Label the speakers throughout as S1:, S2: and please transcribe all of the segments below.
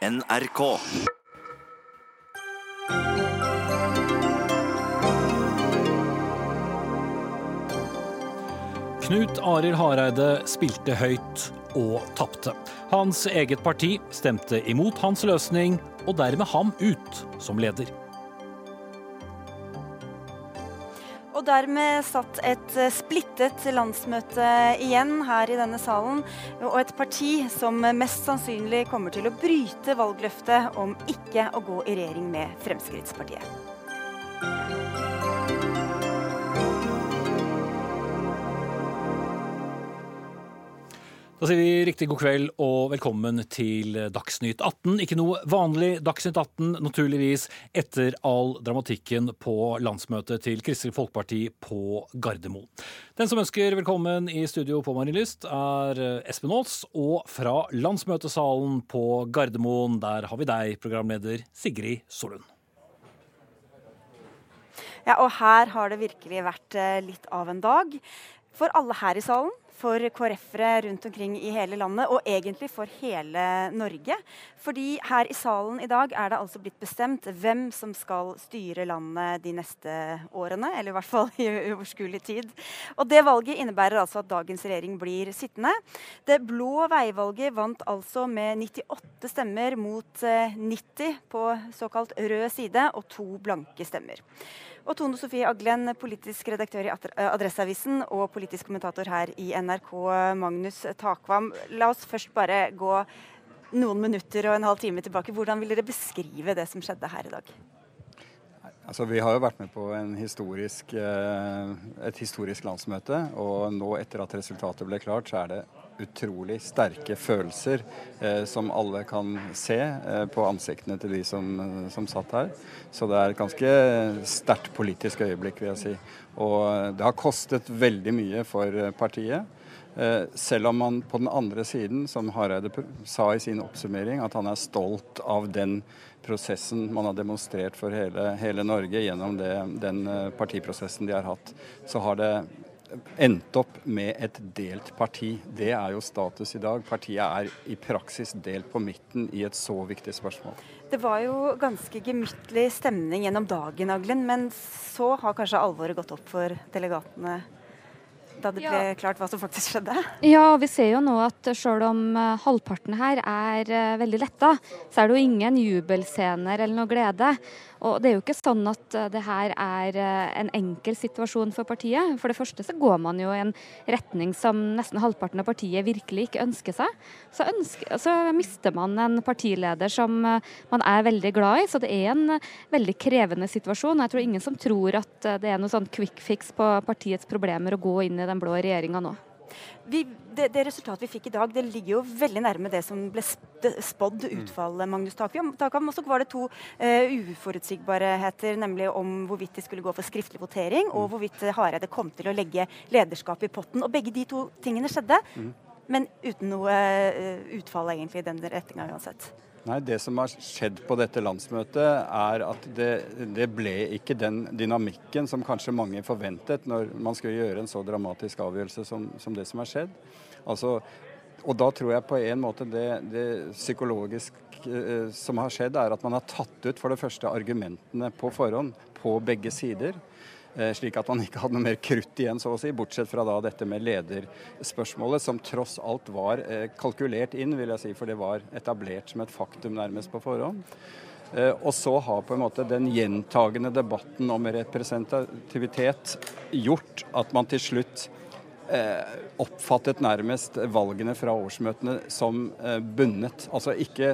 S1: NRK.
S2: Knut Arild Hareide spilte høyt og tapte. Hans eget parti stemte imot hans løsning, og dermed ham ut som leder.
S3: Dermed satt et eh, splittet landsmøte igjen her i denne salen, og et parti som mest sannsynlig kommer til å bryte valgløftet om ikke å gå i regjering med Fremskrittspartiet.
S2: Da sier vi riktig god kveld og velkommen til Dagsnytt 18. Ikke noe vanlig Dagsnytt 18, naturligvis, etter all dramatikken på landsmøtet til Kristelig Folkeparti på Gardermoen. Den som ønsker velkommen i studio på Marienlyst, er Espen Aas. Og fra landsmøtesalen på Gardermoen, der har vi deg, programleder Sigrid Solund.
S3: Ja, og her har det virkelig vært eh, litt av en dag. For alle her i salen, for KrF-ere rundt omkring i hele landet, og egentlig for hele Norge. Fordi her i salen i dag er det altså blitt bestemt hvem som skal styre landet de neste årene. Eller i hvert fall i uoverskuelig tid. Og det valget innebærer altså at dagens regjering blir sittende. Det blå veivalget vant altså med 98 stemmer mot 90 eh, på såkalt rød side, og to blanke stemmer. Og Tone Sofie Aglen, politisk redaktør i Adresseavisen og politisk kommentator her i NRK, Magnus Takvam. La oss først bare gå noen minutter og en halv time tilbake. Hvordan vil dere beskrive det som skjedde her i dag?
S4: Altså, vi har jo vært med på historisk, eh, et historisk landsmøte. Og nå etter at resultatet ble klart, så er det utrolig sterke følelser eh, som alle kan se eh, på ansiktene til de som, som, satt her. Så det er et ganske sterkt politisk øyeblikk, vil jeg si. Og det har kostet veldig mye for partiet. Eh, selv om man på den andre siden, som Hareide sa i sin oppsummering, at han er stolt av den prosessen man har demonstrert for hele, hele Norge gjennom det, den eh, partiprosessen de har hatt, så har det endt opp med et delt parti. Det er jo status i dag. Partiet er i praksis delt på midten i et så viktig spørsmål.
S3: Det var jo ganske gemyttlig stemning gjennom dagen, Aglen, men så har kanskje alvoret gått opp for delegatene? Da det ble klart hva som faktisk skjedde?
S5: Ja, vi ser jo nå at selv om eh, halvparten her er uh, veldig letta, så er det jo ingen jubelscener eller noe glede. Og Det er jo ikke sånn at eh, det her er eh, en enkel situasjon for partiet. For det første så går man jo i en retning som nesten halvparten av partiet virkelig ikke ønsker seg. Så, ønsker, så mister man en partileder som eh, man er veldig glad i. Så det er en veldig krevende situasjon. Jeg tror ingen som tror at det er noe sånn quick fix på partiets problemer å gå inn i den blå regjeringa nå.
S3: Vi, det, det, resultatet vi fikk i dag, det ligger jo veldig nærme det som ble spådd mm. utfallet, Magnus Takvam. Og så var det to uh, uforutsigbarheter, nemlig om hvorvidt de skulle gå for skriftlig votering, og mm. hvorvidt Hareide kom til å legge lederskapet i potten. Og begge de to tingene skjedde, mm. men uten noe uh, utfall egentlig i den retninga uansett.
S4: Nei, Det som har skjedd på dette landsmøtet, er at det, det, ble ikke den dynamikken som kanskje mange forventet når man skulle gjøre en så dramatisk avgjørelse som, som det som har skjedd. Altså, og da tror jeg på en måte det, det psykologisk eh, som har skjedd, er at man har tatt ut for det første argumentene på forhånd på begge sider. Eh, slik at man ikke hadde noe mer krutt igjen, så å si, bortsett fra da dette med lederspørsmålet, som tross alt var eh, kalkulert inn, vil jeg si, for det var etablert som et faktum nærmest på forhånd. Eh, og så har på en måte den gjentagende debatten om representativitet gjort at man til slutt oppfattet nærmest valgene fra årsmøtene som bundet. Altså ikke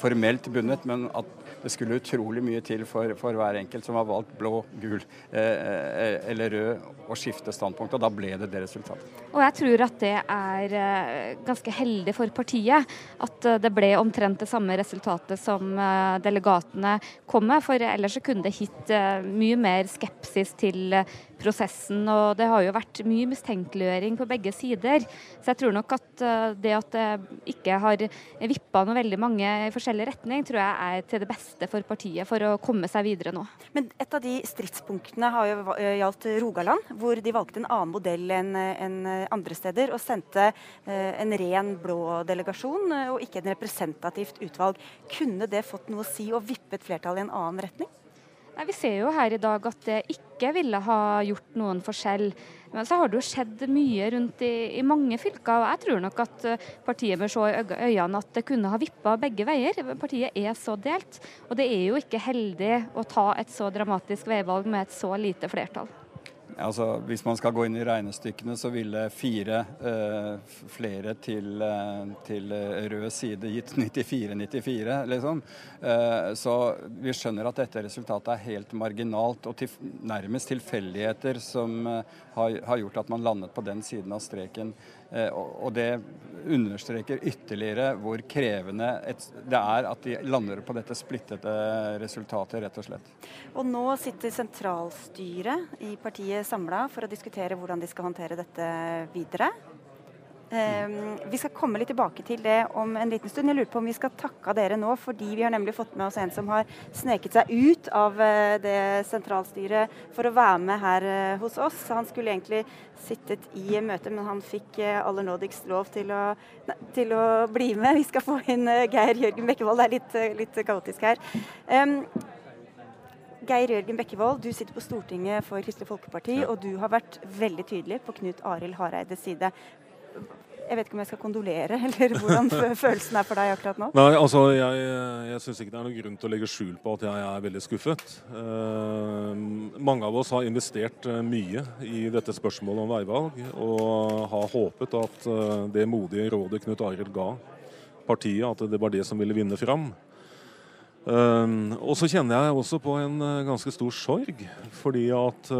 S4: formelt bundet, men at det skulle utrolig mye til for, for hver enkelt som har valgt blå, gul eh, eh, eller rød, å skifte standpunkt. Og da ble det det resultatet.
S5: Og jeg tror at det er eh, ganske heldig for partiet at eh, det ble omtrent det samme resultatet som delegatene kom med. For ellers så kunne det hit mye mer skepsis til prosessen. og Det har jo vært mye mistenkeliggjøring på begge sider. Så jeg tror nok at eh, det at det ikke har vippa noe veldig mange i forskjellig retning, tror jeg er til det beste for partiet for å komme seg videre nå.
S3: Men et av de stridspunktene har jo eh, gjaldt Rogaland, hvor de valgte en annen modell enn en andre steder og sendte en ren blå delegasjon og ikke en representativt utvalg. Kunne det fått noe å si og vippet flertallet i en annen retning?
S5: Nei, Vi ser jo her i dag at det ikke ville ha gjort noen forskjell. Men så har det jo skjedd mye rundt i, i mange fylker. og Jeg tror nok at eh, partiet bør se i øynene at det kunne ha vippa begge veier. Partiet er så delt. Og det er jo ikke heldig å ta et så dramatisk veivalg med et så lite flertall.
S4: Altså, hvis man skal gå inn i regnestykkene, så ville fire eh, flere til, eh, til, rød side gitt 94-94, liksom. Eh, så vi skjønner at dette resultatet er helt marginalt og til, nærmest tilfeldigheter som eh, har, har, gjort at man landet på den siden av streken. Eh, og det understreker ytterligere hvor krevende et, det er at de lander på dette splittete resultatet, rett og slett.
S3: Og nå sitter sentralstyret i partiet samla for å diskutere hvordan de skal håndtere dette videre. Um, vi skal komme litt tilbake til det om en liten stund. Jeg lurer på om vi skal takke dere nå, fordi vi har nemlig fått med oss en som har sneket seg ut av uh, det sentralstyret for å være med her uh, hos oss. Han skulle egentlig sittet i møte, men han fikk uh, aller nådigst lov til å, ne, til å, bli med. Vi skal få inn Geir Jørgen Bekkevold. Det er litt, litt kaotisk her. Um, Geir Jørgen Bekkevold, du sitter på Stortinget for Kristelig Folkeparti, ja. og du har vært veldig tydelig på Knut Arild Hareides side. Jeg vet ikke om jeg skal kondolere, eller hvordan følelsen er for deg akkurat nå?
S1: Nei, altså Jeg, jeg syns ikke det er noen grunn til å legge skjul på at jeg er veldig skuffet. Eh, mange av oss har investert uh, mye i dette spørsmålet om veivalg, og har håpet at uh, det modige rådet Knut Arild ga partiet, at det var det som ville vinne fram. Og så kjenner jeg også på en ganske stor sorg, fordi at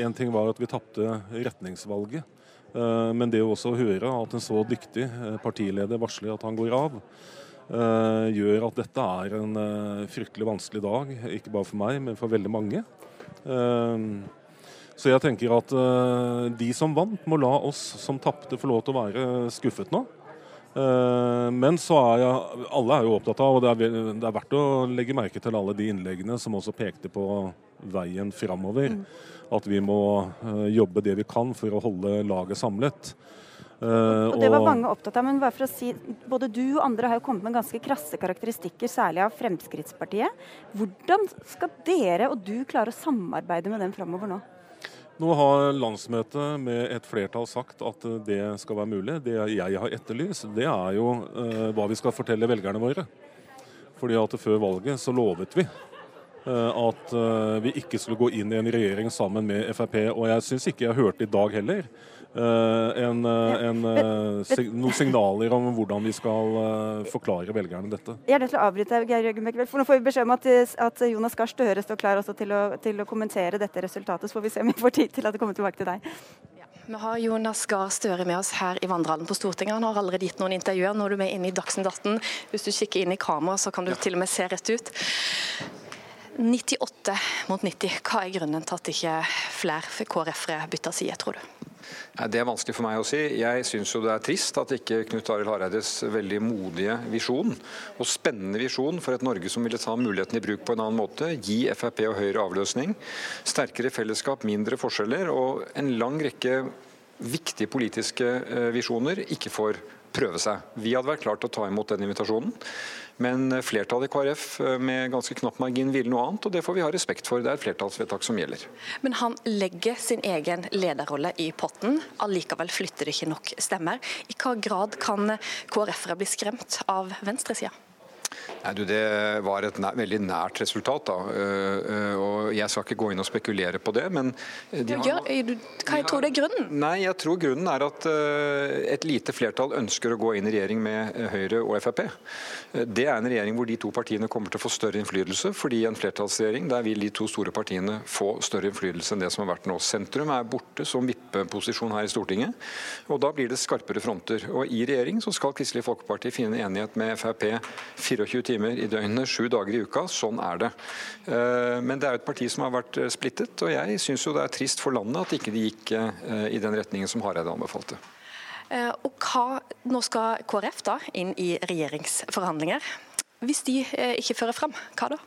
S1: en ting var at vi tapte retningsvalget. Eh, men det å høre at en så dyktig eh, partileder varsler at han går av, eh, gjør at dette er en fryktelig vanskelig dag. Ikke bare for meg, men for veldig mange. Så jeg tenker at de som vant, må la oss som tapte få lov til å være skuffet nå. Men så er jeg, alle er jo opptatt av, og det er, det er verdt å legge merke til alle de innleggene som også pekte på veien framover. Mm at vi må eh, jobbe det vi kan for å holde laget samlet.
S3: Uh, og Det var mange opptatt av, men bare for å si, både du og andre har jo kommet med ganske krasse karakteristikker, særlig av Fremskrittspartiet. Hvordan skal dere og du klare å samarbeide med dem framover nå?
S1: Nå har landsmøtet med et flertall sagt at det skal være mulig. Det jeg har etterlyst, det er jo uh, hva vi skal fortelle velgerne våre. Fordi at Før valget så lovet vi Eh, at eh, vi ikke skulle gå inn i en regjering sammen med Frp. Og jeg syns ikke jeg hørte i dag heller eh, en, en, noen signaler om hvordan vi skal forklare velgerne dette.
S3: Jeg er nødt til å avbryte, Geir Jørgen Bekkevold, for nå får vi beskjed om at, at Jonas Gahr Støre står klar til å, til, å, kommentere dette resultatet. Så får vi se om vi får tid til at det kommer tilbake til deg.
S6: Vi har Jonas Gahr Støre med oss her i Vandrehallen på Stortinget. Han har allerede gitt noen intervjuer. Nå er du med inne i Dagsnytt 18. Hvis du kikker inn i kamera, så kan du til og med se rett ut. 98 mot 90. Hva er grunnen til at ikke flere KrF-ere bytter side, tror du?
S7: Det er vanskelig for meg å si. Jeg syns det er trist at ikke Knut Arild Hareides veldig modige visjon og spennende visjon for et Norge som ville ta muligheten i bruk på en annen måte, gi Frp og Høyre avløsning, sterkere fellesskap, mindre forskjeller og en lang rekke viktige politiske eh, visjoner ikke får prøve seg. Vi hadde vært klart til å ta imot den invitasjonen. Men flertallet i KrF eh, med ganske knapp margin ville noe annet, og det får vi ha respekt for. Det er et flertallsvedtak som gjelder.
S6: Men han legger sin egen lederrolle i potten. Allikevel flytter det ikke nok stemmer. I hva grad kan KrF-ere bli skremt av venstresida?
S7: Nei, du, Det var et nær, veldig nært resultat. da, uh, og Jeg skal ikke gå inn og spekulere på det. men...
S6: De har, Gjør, du, hva jeg tror det er grunnen?
S7: Nei, jeg tror grunnen er at uh, et lite flertall ønsker å gå inn i regjering med Høyre og Frp. Uh, det er en regjering hvor de to partiene kommer til å få større innflytelse. fordi en flertallsregjering der vil de to store partiene få større innflytelse enn det som har vært nå. Sentrum er borte som vippeposisjon her i Stortinget. og Da blir det skarpere fronter. Og I regjering så skal Kristelig Folkeparti finne enighet med Frp 24 timer i døgnet, sju dager i uka. Sånn er det. Men det er et parti som har vært splittet, og jeg syns det er trist for landet at ikke de gikk i den retningen som Hareide anbefalte.
S6: Og hva, Nå skal KrF da inn i regjeringsforhandlinger. Hvis de ikke fører frem, hva da?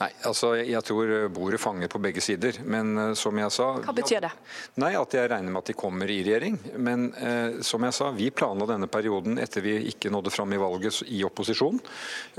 S7: Nei, altså jeg tror bordet fanger på begge sider. Men uh, som jeg sa
S6: Hva betyr det?
S7: Nei, At jeg regner med at de kommer i regjering. Men eh, som jeg sa, vi planla denne perioden etter vi ikke nådde fram i valget i opposisjon.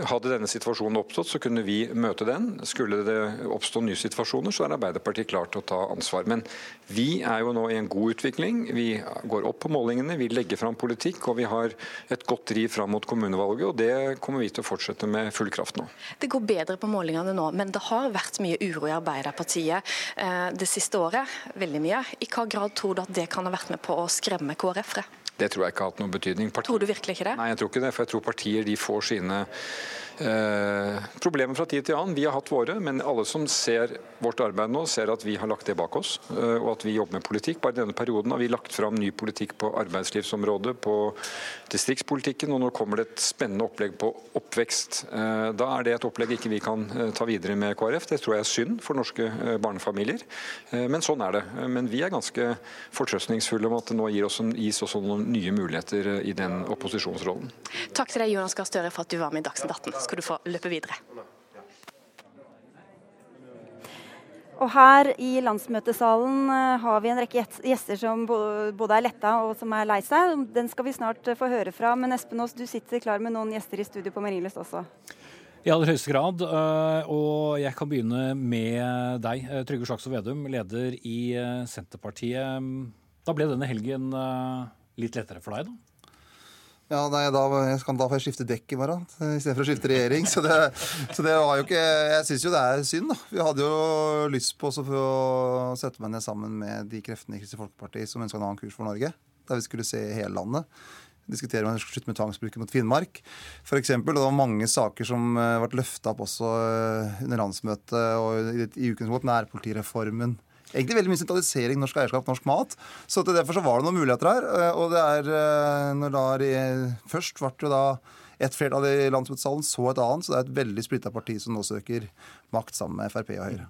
S7: Hadde denne situasjonen oppstått, så kunne vi møte den. Skulle det oppstå nye situasjoner, så er Arbeiderpartiet klar til å ta ansvar. Men vi er jo nå i en god utvikling. Vi går opp på målingene, vi legger fram politikk, og vi har et godt driv fram mot kommunevalget. Og det kommer vi til å fortsette med full kraft nå.
S6: Det går bedre på målingene målingene nå, men det har vært mye uro i Arbeiderpartiet eh, det siste året. Veldig mye. I hva grad tror du at det kan ha vært med på å skremme KrF-ere?
S7: Det tror jeg ikke har hatt noen betydning.
S6: Parti... Tror du virkelig ikke det?
S7: Nei, jeg tror ikke det. For jeg tror partier de får sine Eh, problemer fra tid til annen. Vi har hatt våre, men alle som ser vårt arbeid nå, ser at vi har lagt det bak oss, eh, og at vi jobber med politikk. Bare i denne perioden har vi lagt fram ny politikk på arbeidslivsområdet, på distriktspolitikken, og nå kommer det et spennende opplegg på oppvekst. Eh, da er det et opplegg ikke vi kan ta videre med KrF. Det tror jeg er synd for norske barnefamilier, men sånn er det. Men vi er ganske fortrøstningsfulle om at det nå gir oss, gis også noen nye muligheter i den opposisjonsrollen.
S6: Takk til deg, Jonas Gahr Støre, for at du var med i Dagsnytt 18 skal du få løpe videre.
S3: Og her i landsmøtesalen eh, har vi en rekke gjester som både er letta og som er lei seg. Den skal vi snart eh, få høre fra. Men Espen Aas, du sitter klar med noen gjester i studio på Marienlyst også?
S2: I aller høyeste grad. Eh, og jeg kan begynne med deg, Trygve Slagsvold Vedum, leder i Senterpartiet. Da ble denne helgen litt lettere for deg, da?
S8: Ja, nei, da, kan, da får jeg skifte dekk i morgen istedenfor å skifte regjering. Så det, så det var jo ikke Jeg syns jo det er synd, da. Vi hadde jo lyst på å sette meg ned sammen med de kreftene i Kristelig Folkeparti som ønska en annen kurs for Norge. Der vi skulle se hele landet. Diskutere om man skulle slutte med tvangsbruken mot Finnmark. For eksempel, det var mange saker som ble eh, løfta opp også eh, under landsmøtet og i, i ukens måte, Nærpolitireformen egentlig veldig mye sentralisering, norsk eierskap, norsk mat. Så til derfor så var det noen muligheter her. Eh, og det er eh, når da Først ble det da et flertall i landsmøtesalen, så et annet. Så det er et veldig splitta parti som nå søker makt sammen med Frp og Høyre.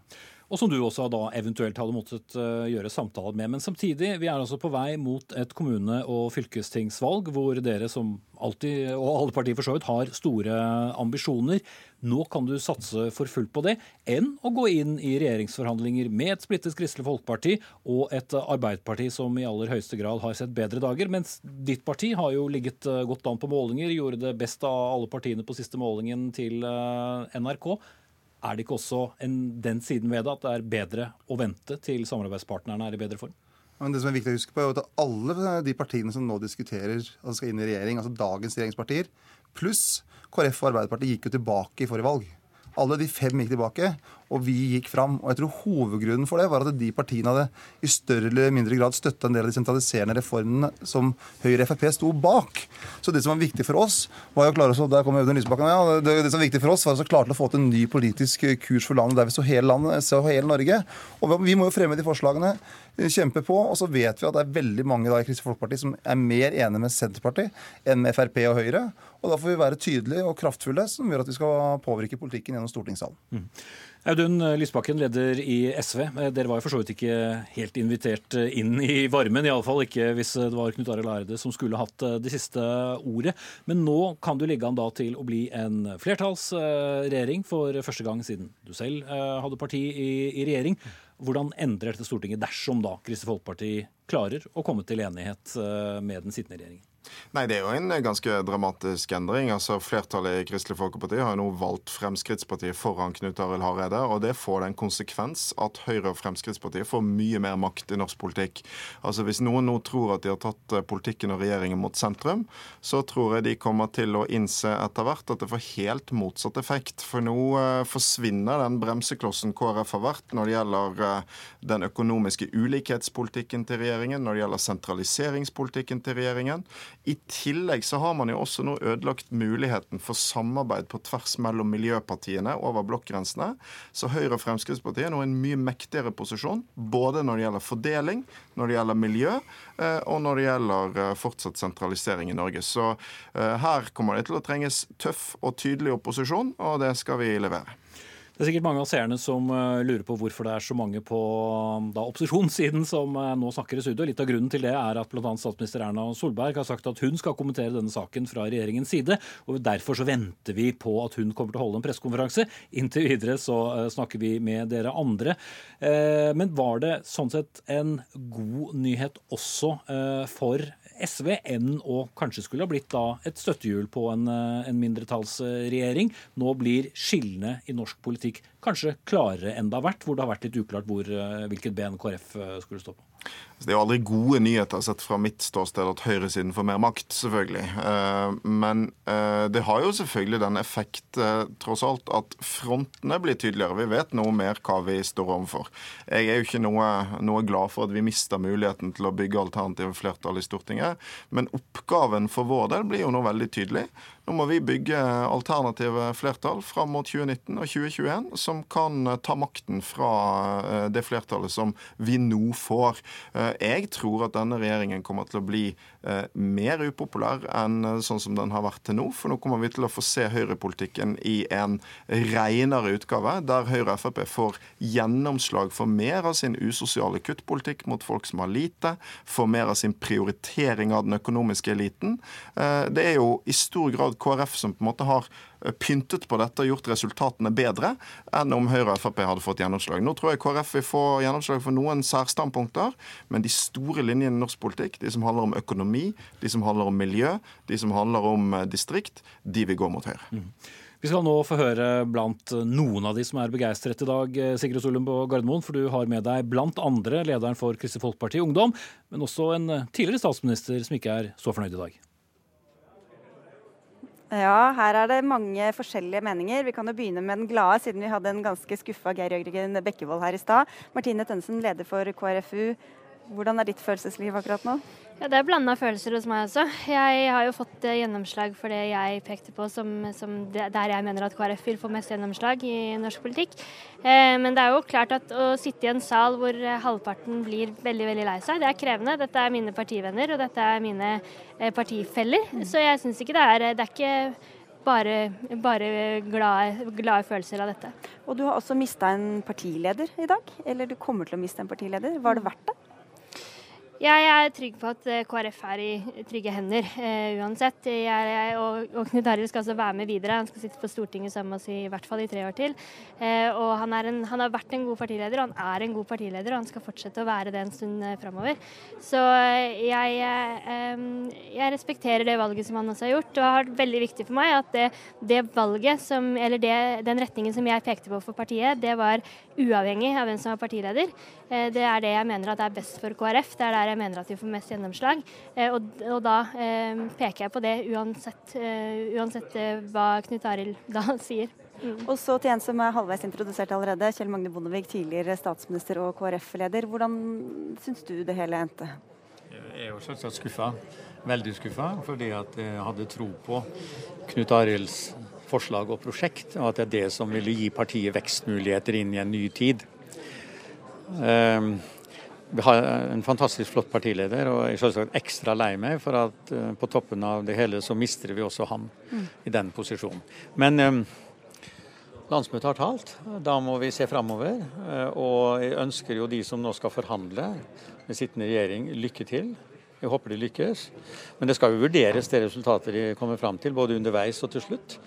S2: Og som du også da eventuelt hadde måttet uh, gjøre samtaler med. Men samtidig, vi er altså på vei mot et kommune- og fylkestingsvalg hvor dere som alltid, og alle partier for så vidt, har store ambisjoner. Nå kan du satse for fullt på det, enn å gå inn i regjeringsforhandlinger med et splittet Kristelig Folkeparti og et Arbeiderparti som i aller høyeste grad har sett bedre dager. Mens ditt parti har jo ligget uh, godt an på målinger, gjorde det best av alle partiene på siste målingen til uh, NRK. Er det ikke også en, den siden ved det at det er bedre å vente til samarbeidspartnerne er i bedre form?
S8: Men det som er viktig å huske på er at Alle de partiene som nå diskuterer altså skal inn i regjering, altså dagens regjeringspartier, pluss KrF og Arbeiderpartiet gikk jo tilbake i forrige valg. Alle de fem gikk tilbake, og vi gikk fram. Og jeg tror Hovedgrunnen for det var at de partiene hadde i større eller mindre grad støtta en del av de sentraliserende reformene som Høyre og Frp sto bak. Så det som var viktig for oss, var jo klare, der kom Audun Lysbakken, ja, det, det, som var viktig for oss var å klare å få til en ny politisk kurs for landet der vi så hele landet, så hele Norge. Og vi må jo fremme de forslagene kjempe på. Og så vet vi at det er veldig mange da, i Kristelig Folkeparti som er mer enige med Senterpartiet enn med Frp og Høyre. Og da får vi være tydelige og kraftfulle, som gjør at vi skal påvirke politikken gjennom stortingssalen. Mm.
S2: Audun Lysbakken, leder i SV. Dere var jo for så vidt ikke helt invitert inn i varmen, iallfall ikke hvis det var Knut Arild Hareide som skulle hatt det siste ordet. Men nå kan du ligge an da til å bli en flertallsregjering for første gang siden du selv eh, hadde parti i, i regjering. Hvordan endrer dette Stortinget dersom da Kristelig Folkeparti klarer å komme til enighet eh, med den sittende regjeringen?
S9: Nei, Det er jo en ganske dramatisk endring. Altså, Flertallet i Kristelig Folkeparti har jo nå valgt Fremskrittspartiet foran Knut Arild Hareide. og Det får den konsekvens at Høyre og Fremskrittspartiet får mye mer makt i norsk politikk. Altså, Hvis noen nå tror at de har tatt eh, politikken og regjeringen mot sentrum, så tror jeg de kommer til å innse etter hvert at det får helt motsatt effekt. For nå uh, forsvinner den bremseklossen KrF har vært når det gjelder uh, den økonomiske ulikhetspolitikken til regjeringen, når det gjelder sentraliseringspolitikken til regjeringen. I tillegg så har man jo også nå ødelagt muligheten for samarbeid på tvers mellom miljøpartiene over blokkgrensene. Så Høyre og Fremskrittspartiet er nå i en mye mektigere posisjon, både når det gjelder fordeling, når det gjelder miljø, eh, og når det gjelder eh, fortsatt sentralisering i Norge. Så eh, her kommer det til å trenges tøff og tydelig opposisjon, og det skal vi levere.
S2: Det er sikkert mange av seerne som uh, lurer på hvorfor det er så mange på da, opposisjonssiden som uh, nå snakker i studio. Litt av grunnen til det er at bl.a. statsminister Erna Solberg har sagt at hun skal kommentere denne saken fra regjeringens side. og Derfor så venter vi på at hun kommer til å holde en pressekonferanse. Inntil videre så uh, snakker vi med dere andre. men var det sånn sett en god nyhet også for SV enn å kanskje skulle ha blitt da et støttehjul på en, eh, en mindretallsregjering. Nå blir skillene i norsk politikk kanskje klarere enn det har vært, hvor det har vært litt uklart hvor, eh, hvilket ben KrF eh, skulle stå på.
S9: Det er jo aldri gode nyheter sett fra mitt ståsted at høyresiden får mer makt, selvfølgelig. Men det har jo selvfølgelig den effekt, tross alt, at frontene blir tydeligere. Vi vet noe mer hva vi står overfor. Jeg er jo ikke noe, noe glad for at vi mister muligheten til å bygge alternative flertall i Stortinget, men oppgaven for vår del blir jo nå veldig tydelig. Nå må vi bygge alternative flertall fram mot 2019 og 2021 som kan eh, ta makten fra eh, det flertallet som vi nå får. Eh, jeg tror at denne regjeringen kommer til å bli mer upopulær enn sånn som den har vært til nå. For nå kommer vi til å få se høyrepolitikken i en renere utgave, der Høyre og Frp får gjennomslag for mer av sin usosiale kuttpolitikk mot folk som har lite, for mer av sin prioritering av den økonomiske eliten. Det er jo i stor grad KrF som på en måte har eh, pyntet på dette og gjort resultatene bedre enn om Høyre og Frp hadde fått gjennomslag. Nå tror jeg KrF vil få gjennomslag for noen særstandpunkter, men de store linjene i norsk politikk, de som handler om økonomi, de som handler om miljø, de som handler om eh, distrikt, de vil gå mot Høyre. Mm.
S2: Vi skal nå få høre blant noen av de som er begeistret i dag, eh, Sigrid Solum på Gardermoen. For du har med deg blant andre lederen for Kristelig Folkeparti Ungdom, men også en tidligere statsminister som ikke er så fornøyd i dag.
S3: Ja, her er det mange forskjellige meninger. Vi kan jo begynne med den glade, siden vi hadde en ganske skuffa Geir Jørgen Bekkevold her i stad. Martine Tønnesen, leder for KrFU. Hvordan er ditt følelsesliv akkurat nå?
S10: Ja, Det er blanda følelser hos meg også. Jeg har jo fått eh, gjennomslag for det jeg pekte på som, som der jeg mener at KrF vil få mest gjennomslag i norsk politikk. Eh, men det er jo klart at å sitte i en sal hvor eh, halvparten blir veldig veldig lei seg, det er krevende. Dette er mine partivenner, og dette er mine partifeller. Mm. Så jeg syns ikke det er Det er ikke bare, bare glade, glade, følelser av dette.
S3: Og du har også mista en partileder i dag. Eller du kommer til å miste en partileder. Var det verdt det?
S10: Jeg er trygg på at eh, KrF er i trygge hender uh, uansett. Jeg, og, og Knut Arild skal altså være med videre. Han skal sitte på Stortinget sammen med oss i hvert fall i tre år til. Uh, og han, en, han, har vært en god partileder, og han er en god partileder, og han skal fortsette å være det en stund uh, framover. Så jeg, jeg, respekterer det valget som han også har gjort. Og har vært veldig viktig for meg at det, det valget som, eller det, den retningen som jeg pekte på for partiet, det var uavhengig av hvem som var partileder. Det er det jeg mener at er best for KrF. Det er der jeg mener at de får mest gjennomslag. Eh, og, og da eh, peker jeg på det uansett, eh, uansett hva Knut Arild da sier.
S3: Mm. Og så til en som er halvveis introdusert allerede, Kjell Magne Bondevik, tidligere statsminister og KrF-leder. Hvordan syns du det hele endte?
S11: Jeg er jo selvsagt skuffa. Veldig skuffa. Fordi at jeg hadde tro på Knut Arilds forslag og prosjekt, og at det er det som ville gi partiet vekstmuligheter inn i en ny tid. Um, vi har en fantastisk flott partileder, og jeg er selvsagt ekstra lei meg for at uh, på toppen av det hele så mister vi også han mm. i den posisjonen. Men um, landsmøtet har talt. Da må vi se framover. Uh, og jeg ønsker jo de som nå skal forhandle med sittende regjering, lykke til. Jeg håper de lykkes. Men det skal jo vurderes det resultatet de kommer fram til, både underveis og til slutt.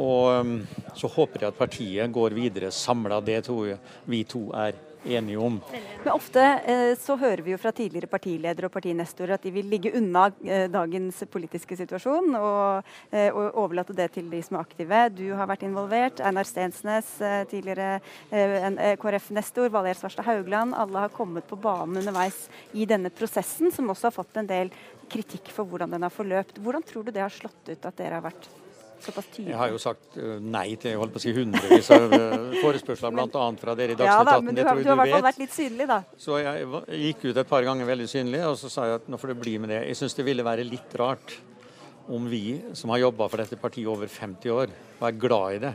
S11: Og så håper jeg at partiet går videre samla. Det tror jeg vi to er enige om.
S3: Men ofte eh, så hører vi jo fra tidligere partiledere og partinestorer at de vil ligge unna eh, dagens politiske situasjon og, eh, og, overlate det til de som er aktive. Du har vært involvert. Einar Stensnes, tidligere KrF-nestor, Valgerd Svarstad Haugland. Alle har kommet på banen underveis i denne prosessen, som også har fått en del kritikk for hvordan den har forløpt. Hvordan tror du det har slått ut at dere har vært såpass tydelig?
S11: Jeg har jo sagt uh, nei til holdt på å si hundrevis av uh, forespørsler, bl.a. fra dere i
S3: Ja
S11: Dagsnytt
S3: da,
S11: 18.
S3: men du
S11: Det
S3: har,
S11: jeg
S3: du har hvert fall
S11: vet.
S3: vært litt synlig, da.
S11: Så jeg gikk ut et par ganger veldig synlig, og så sa jeg at nå får det bli med det. Jeg syns det ville være litt rart om vi som har jobba for dette partiet over 50 år, og er glad i det,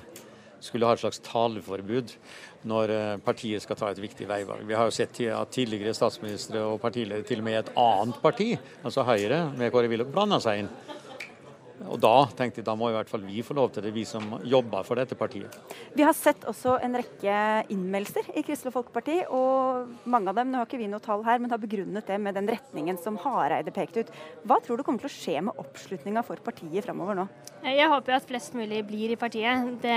S11: skulle ha et slags taleforbud når eh, partiet skal ta et viktig veivalg. Vi har jo sett at tidligere statsministre og partiledere til og med i et annet parti, altså Høyre, med Kåre Willoch, blanda seg inn. Og da tenkte jeg da må i hvert fall vi få lov til det, vi som jobber for dette partiet.
S3: Vi har sett også en rekke innmeldelser i Kristelig Folkeparti, og mange av dem nå har ikke vi noe tall her, men har begrunnet det med den retningen som Hareide pekte ut. Hva tror du kommer til å skje med oppslutninga for partiet framover nå?
S10: Jeg håper jo at flest mulig blir i partiet. Det,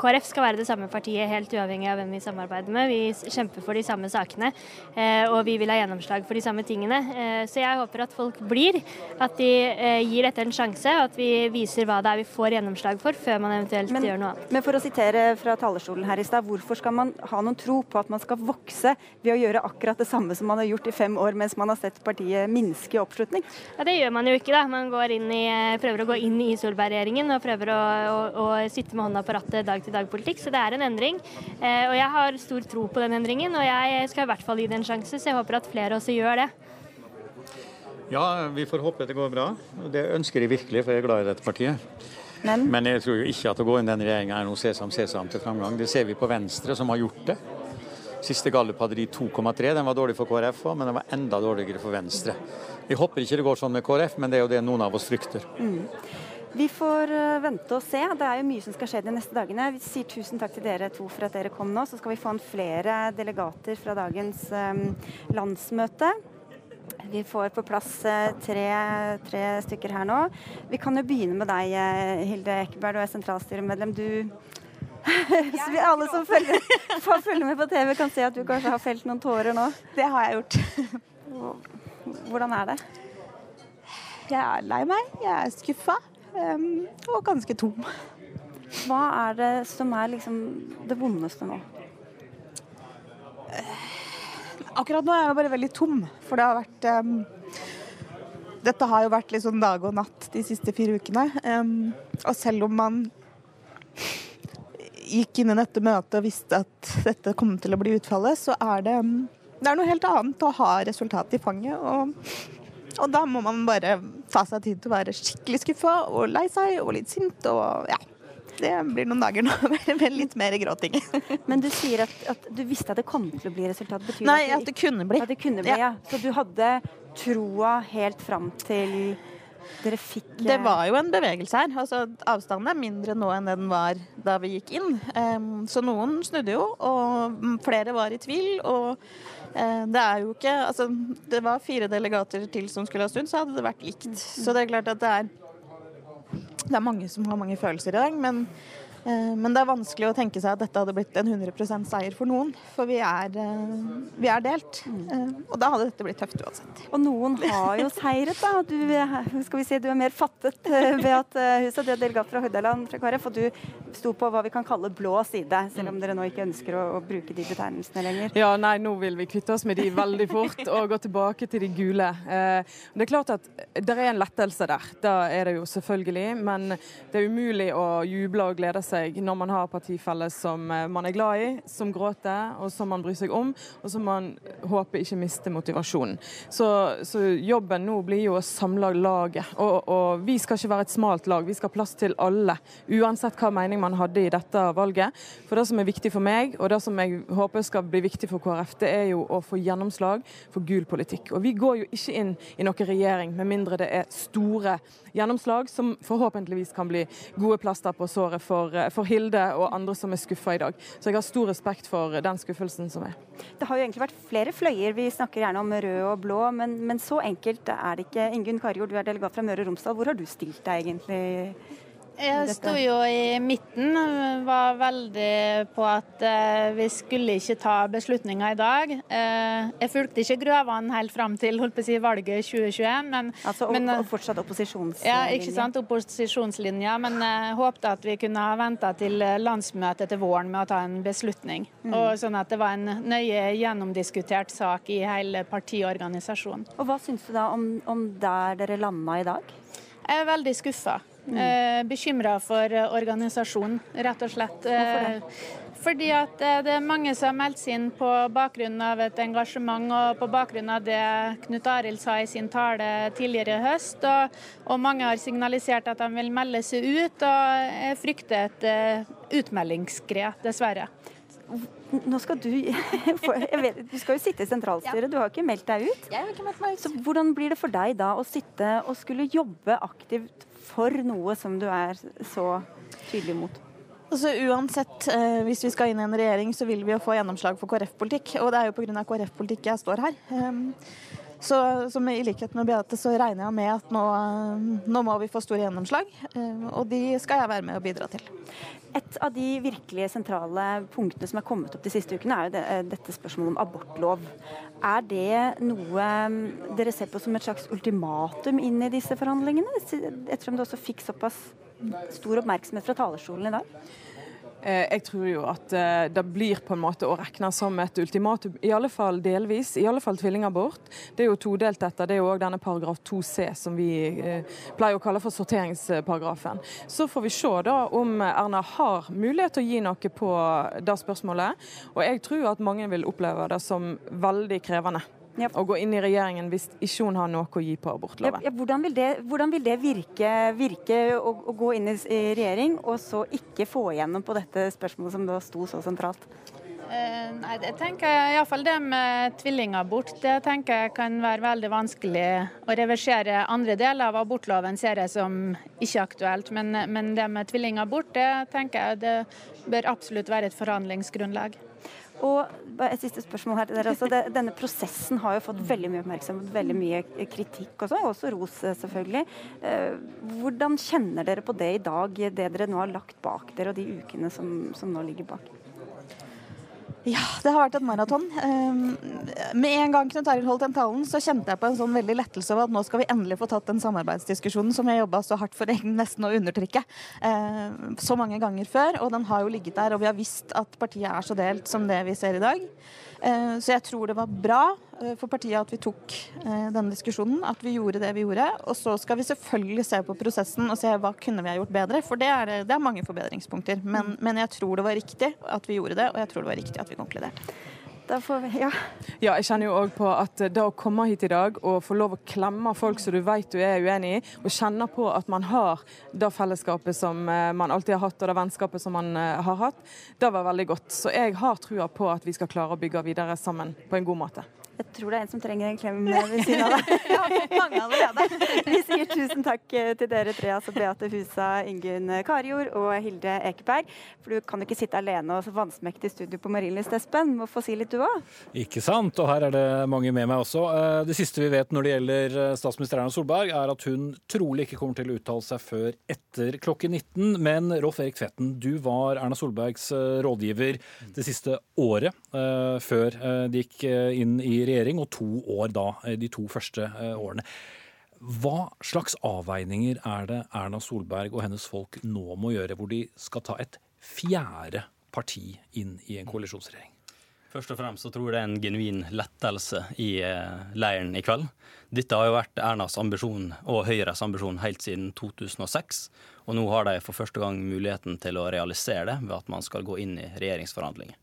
S10: KrF skal være det samme partiet helt uavhengig av hvem vi samarbeider med. Vi kjemper for de samme sakene, eh, og vi vil ha gjennomslag for de samme tingene. Eh, Så jeg håper at folk blir, at de eh, gir dette en sjanse, og at vi viser hva det er vi får gjennomslag for, før man eventuelt gjør noe annet.
S3: Men for å sitere fra talerstolen her i stad, hvorfor skal man ha noen tro på at man skal vokse ved å gjøre akkurat det samme som man har gjort i fem år, mens man har sett partiet minske i oppslutning?
S10: Ja, Det gjør man jo ikke, da. Man i, eh, prøver å gå inn i Solberg-regjeringen og prøver å, å, å sitte med hånda på rattet dag-til-dag-politikk. Så det er en endring. Eh, og jeg har stor tro på den endringen, og jeg skal i hvert fall gi det en sjanse. Så jeg håper at flere også gjør det.
S11: Ja, vi får håpe det går bra. Det ønsker jeg virkelig, for jeg er glad i dette partiet.
S3: Men,
S11: jeg tror jo ikke at å gå inn denne regjeringa er noe sesam, sesam til framgang. Det ser vi på Venstre, som har gjort det. Siste gallup hadde de 2,3. Den var dårlig for KrF òg, men den var enda dårligere for Venstre. Vi håper ikke det går sånn med KrF, men det er jo det noen av oss frykter.
S3: Mm. Vi får eh, vente og se. Det er jo mye som skal skje de neste dagene. Vi sier tusen takk til dere to for at dere kom nå. Så skal vi få inn flere delegater fra dagens eh, landsmøte. Vi får på plass eh, tre, tre stykker her nå. Vi kan jo begynne med deg, eh, Hilde Ekeberg. Du er sentralstyremedlem. Du Så vi alle som følger, får følge med på TV, kan se at du kanskje har felt noen tårer nå.
S12: Det har jeg gjort.
S3: Hvordan er det?
S12: Jeg er lei meg, jeg er skuffa um, og ganske tom.
S3: Hva er det som er liksom det vondeste nå?
S12: Akkurat nå er jeg bare veldig tom, for det har vært um, Dette har jo vært litt sånn dag og natt de siste fire ukene. Um, og selv om man gikk inn i dette møtet og visste at dette kom til å bli utfallet, så er det, um, det er noe helt annet å ha resultatet i fanget. Og, og da må man bare ta seg tid til å være skikkelig skuffa og lei seg og litt sint og ja. Det blir noen dager nå med litt mer gråting.
S3: Men du sier at, at du visste at det kom til å bli resultat. Betyr
S12: Nei,
S3: det
S12: at det kunne bli.
S3: At det kunne bli, ja. Så du hadde troa helt fram til dere fikk
S12: Det var jo en bevegelse her. Altså, avstanden er mindre nå enn den var da vi gikk inn. Um, så noen snudde jo, og flere var i tvil. Og uh, det er jo ikke Altså, det var fire delegater til som skulle ha snudd, så hadde det vært likt. Så det er klart at det er det er mange som har mange følelser i dag, men, men det er vanskelig å tenke seg at dette hadde blitt en 100% seier for noen. For vi er, eh, vi er delt. Eh, og da hadde dette blitt tøft uansett.
S3: Og noen har jo seiret, da. Du, er- skal vi si, du er mer fattet, ved at Huset. Du er delegat fra Hordaland fra KrF, og du sto på hva vi kan kalle blå side, selv om dere nå ikke ønsker å, å bruke de betegnelsene lenger.
S13: Ja, nei, nå vil vi kvitte oss med de veldig fort og gå tilbake til de gule. Eh, det er klart at det er en lettelse der, da er det jo selvfølgelig. Men det er umulig å juble og glede seg når man har partifelle som eh, man er glad i, som gråter, og som man bryr seg om, og som man håper ikke mister motivasjonen. Så, så jobben nå blir jo å samle laget. Og, og vi skal ikke være et smalt lag, vi skal ha plass til alle. Uansett hva mening man hadde i dette valget. For det som er viktig for meg, og det som jeg håper skal bli viktig for KrF, det er jo å få gjennomslag for gul politikk. Og vi går jo ikke inn i noen regjering med mindre det er store gjennomslag som forhåpentligvis kan bli gode plaster på såret for, for Hilde og andre som er skuffa i dag. Så jeg har stor respekt for den skuffelsen som er.
S3: Det har jo egentlig vært flere fløyer. Vi snakker gjerne om rød og blå, men, men så enkelt er det ikke. Ingunn Karjord, du er delegat fra Møre og Romsdal. Hvor har du stilt deg egentlig?
S14: Jeg sto jo i midten, var veldig på at eh, vi skulle ikke ta beslutninger i dag. Eh, jeg fulgte ikke Grøvan helt fram til holdt på å si, valget 2021, men,
S3: Altså
S14: men eh,
S3: og fortsatt opposisjonslinje?
S14: ja, ikke sant, opposisjonslinja, men jeg håpte at vi kunne ha venta til landsmøtet til våren med å ta en beslutning.
S3: Mm.
S14: Og sånn at det var en nøye gjennomdiskutert sak i hele partiorganisasjonen.
S3: Og hva syns du da om, om der dere landa i dag?
S14: Jeg er veldig skuffa. Eh, Bekymra for eh, organisasjonen, rett og slett.
S3: Hvorfor det?
S14: Eh, Fordi at eh, det er mange som har meldt seg inn på bakgrunn av et engasjement og på bakgrunn av det Knut Arild sa i sin tale tidligere i høst. Og, og mange har signalisert at de vil melde seg ut, og frykter et utmeldingsskred, dessverre.
S3: Nå skal du vet, Du skal jo sitte i sentralstyret, du har ikke meldt deg ut.
S12: Jeg har ikke meldt meg ut.
S3: Så hvordan blir det for deg da å sitte og skulle jobbe aktivt for noe som du er så tydelig mot?
S12: Altså Uansett, eh, hvis vi skal inn i en regjering, så vil vi jo få gjennomslag for KrF-politikk. Og det er jo pga. KrF-politikk jeg står her. Um, så, som i likhet med Beate så regner jeg med at nå, nå må vi få store gjennomslag. eh, og de skal jeg være med og bidra til.
S3: Et av de virkelig sentrale punktene som er kommet opp de siste ukene, er jo det, eh, dette spørsmålet om abortlov. Er det noe mm, dere ser på som et slags ultimatum inn i disse forhandlingene? Ettersom det også fikk såpass stor oppmerksomhet fra talerstolen i dag?
S13: Eh, Jeg tror jo at eh, det blir på en måte å regne som et ultimatum, i alle fall delvis. I alle fall tvillingabort. Det er jo todelt dette. Det er jo òg denne paragraf 2c som vi eh, pleier å kalle for sorteringsparagrafen. Så får vi se da om Erna har mulighet til å gi noe på det spørsmålet. Og jeg tror at mange vil oppleve det som veldig krevende. Å gå inn i regjeringen hvis ikke hun har noe å gi på abortloven.
S3: ja, hvordan, vil det, hvordan vil det virke, virke å, å gå inn i, regjering, og så ikke få igjennom på dette spørsmålet som da sto så sentralt?
S14: Eh, Nei, det tenker jeg Iallfall det med tvillingabort det tenker jeg kan være veldig vanskelig å reversere. Andre deler av abortloven ser jeg som ikke aktuelt, men, men det med tvillingabort det tenker jeg det bør absolutt være et forhandlingsgrunnlag.
S3: Og Et siste spørsmål her til dere også. Denne prosessen har jo fått veldig mye oppmerksomhet, veldig mye kritikk også, også ros eh, selvfølgelig. Eh, Hvordan kjenner dere på det i dag, det dere nå har lagt bak dere, og de ukene som, som nå ligger bak?
S12: Ja, det har vært et maraton. Um, med en gang Knut Arild holdt den talen, så kjente jeg på en sånn veldig lettelse over at nå skal vi endelig få tatt den samarbeidsdiskusjonen som jeg jobba så hardt for egentlig nesten å undertrykke eh, så mange ganger før. Og den har jo ligget der, og vi har visst at partiet er så delt som det vi ser i dag. Eh, så jeg tror det var bra for partiet at vi tok eh, denne diskusjonen, at vi gjorde det vi gjorde. Og så skal vi selvfølgelig se på prosessen og se hva kunne vi ha gjort bedre, for det er, det er mange forbedringspunkter. Men, men jeg tror det var riktig at vi gjorde det, og jeg tror det var riktig at vi konkluderte.
S3: Da får vi, ja.
S13: Ja, jeg kjenner jo òg på at det å komme hit i dag og få lov å klemme folk som du vet du er uenig i, og kjenne på at man har det fellesskapet som eh, man alltid har hatt, og det vennskapet som man eh, har hatt, det var veldig godt. Så jeg har trua på at vi skal klare å bygge videre sammen på en god måte.
S3: Jeg tror det er en som trenger en klem ved siden av deg. Mange allerede. Vi sier tusen takk eh, til dere tre, altså Beate Husa, Ingunn Karjord og Hilde Ekeberg. For du kan jo ikke sitte alene og vansmektig i studio på Marienlyst, Espen. Må få si litt du òg.
S2: Ikke sant, og her er det mange med meg også. Eh, Det siste vi vet når det gjelder eh, statsminister Erna Solberg, er at hun trolig ikke kommer til å uttale seg før etter klokken 19. Men Rolf Erik Tvetten, du var Erna Solbergs eh, rådgiver det siste året eh, før eh, de gikk eh, inn i regjering, og to år da, eh, de to første eh, årene. Hva slags avveininger er det Erna Solberg og hennes folk nå må gjøre, hvor de skal ta et fjerde parti inn i en koalisjonsregjering?
S15: Først og fremst så tror jeg det er en genuin lettelse i eh, leiren i kveld. Dette har jo vært Ernas ambisjon og Høyres ambisjon helt siden 2006. Og nå har de for første gang muligheten til å realisere det ved at man skal gå inn i regjeringsforhandlinger.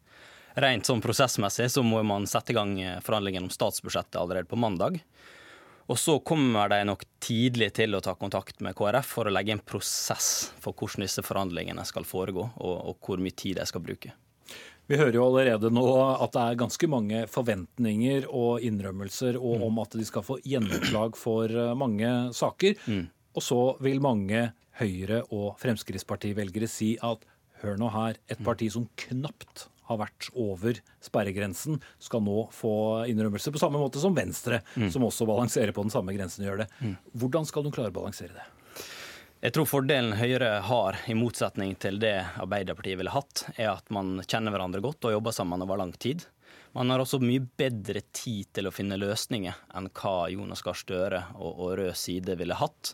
S15: Rent sånn prosessmessig så må man sette i gang eh, forhandlingene om statsbudsjettet allerede på mandag. Og så kommer de nok tidlig til å ta kontakt med KrF for å legge en prosess for hvordan disse forhandlingene skal foregå, og, og hvor mye tid de skal bruke.
S2: Vi hører jo allerede nå at det er ganske mange forventninger og innrømmelser og om at de skal få gjennomslag for eh, mange saker. Og så vil mange Høyre- og Fremskrittsparti-velgere si at hør nå her, et parti som knapt har vært over sperregrensen, skal nå få innrømmelse, på samme måte som Venstre,
S15: Mm.
S2: som også balanserer på den samme grensen, gjør det. Hvordan skal du klare å balansere det?
S15: Jeg tror fordelen Høyre har, i motsetning til det Arbeiderpartiet ville hatt, er at man kjenner hverandre godt og jobber sammen over lang tid. Man har også mye bedre tid til å finne løsninger enn hva Jonas Gahr Støre og, og rød side ville hatt.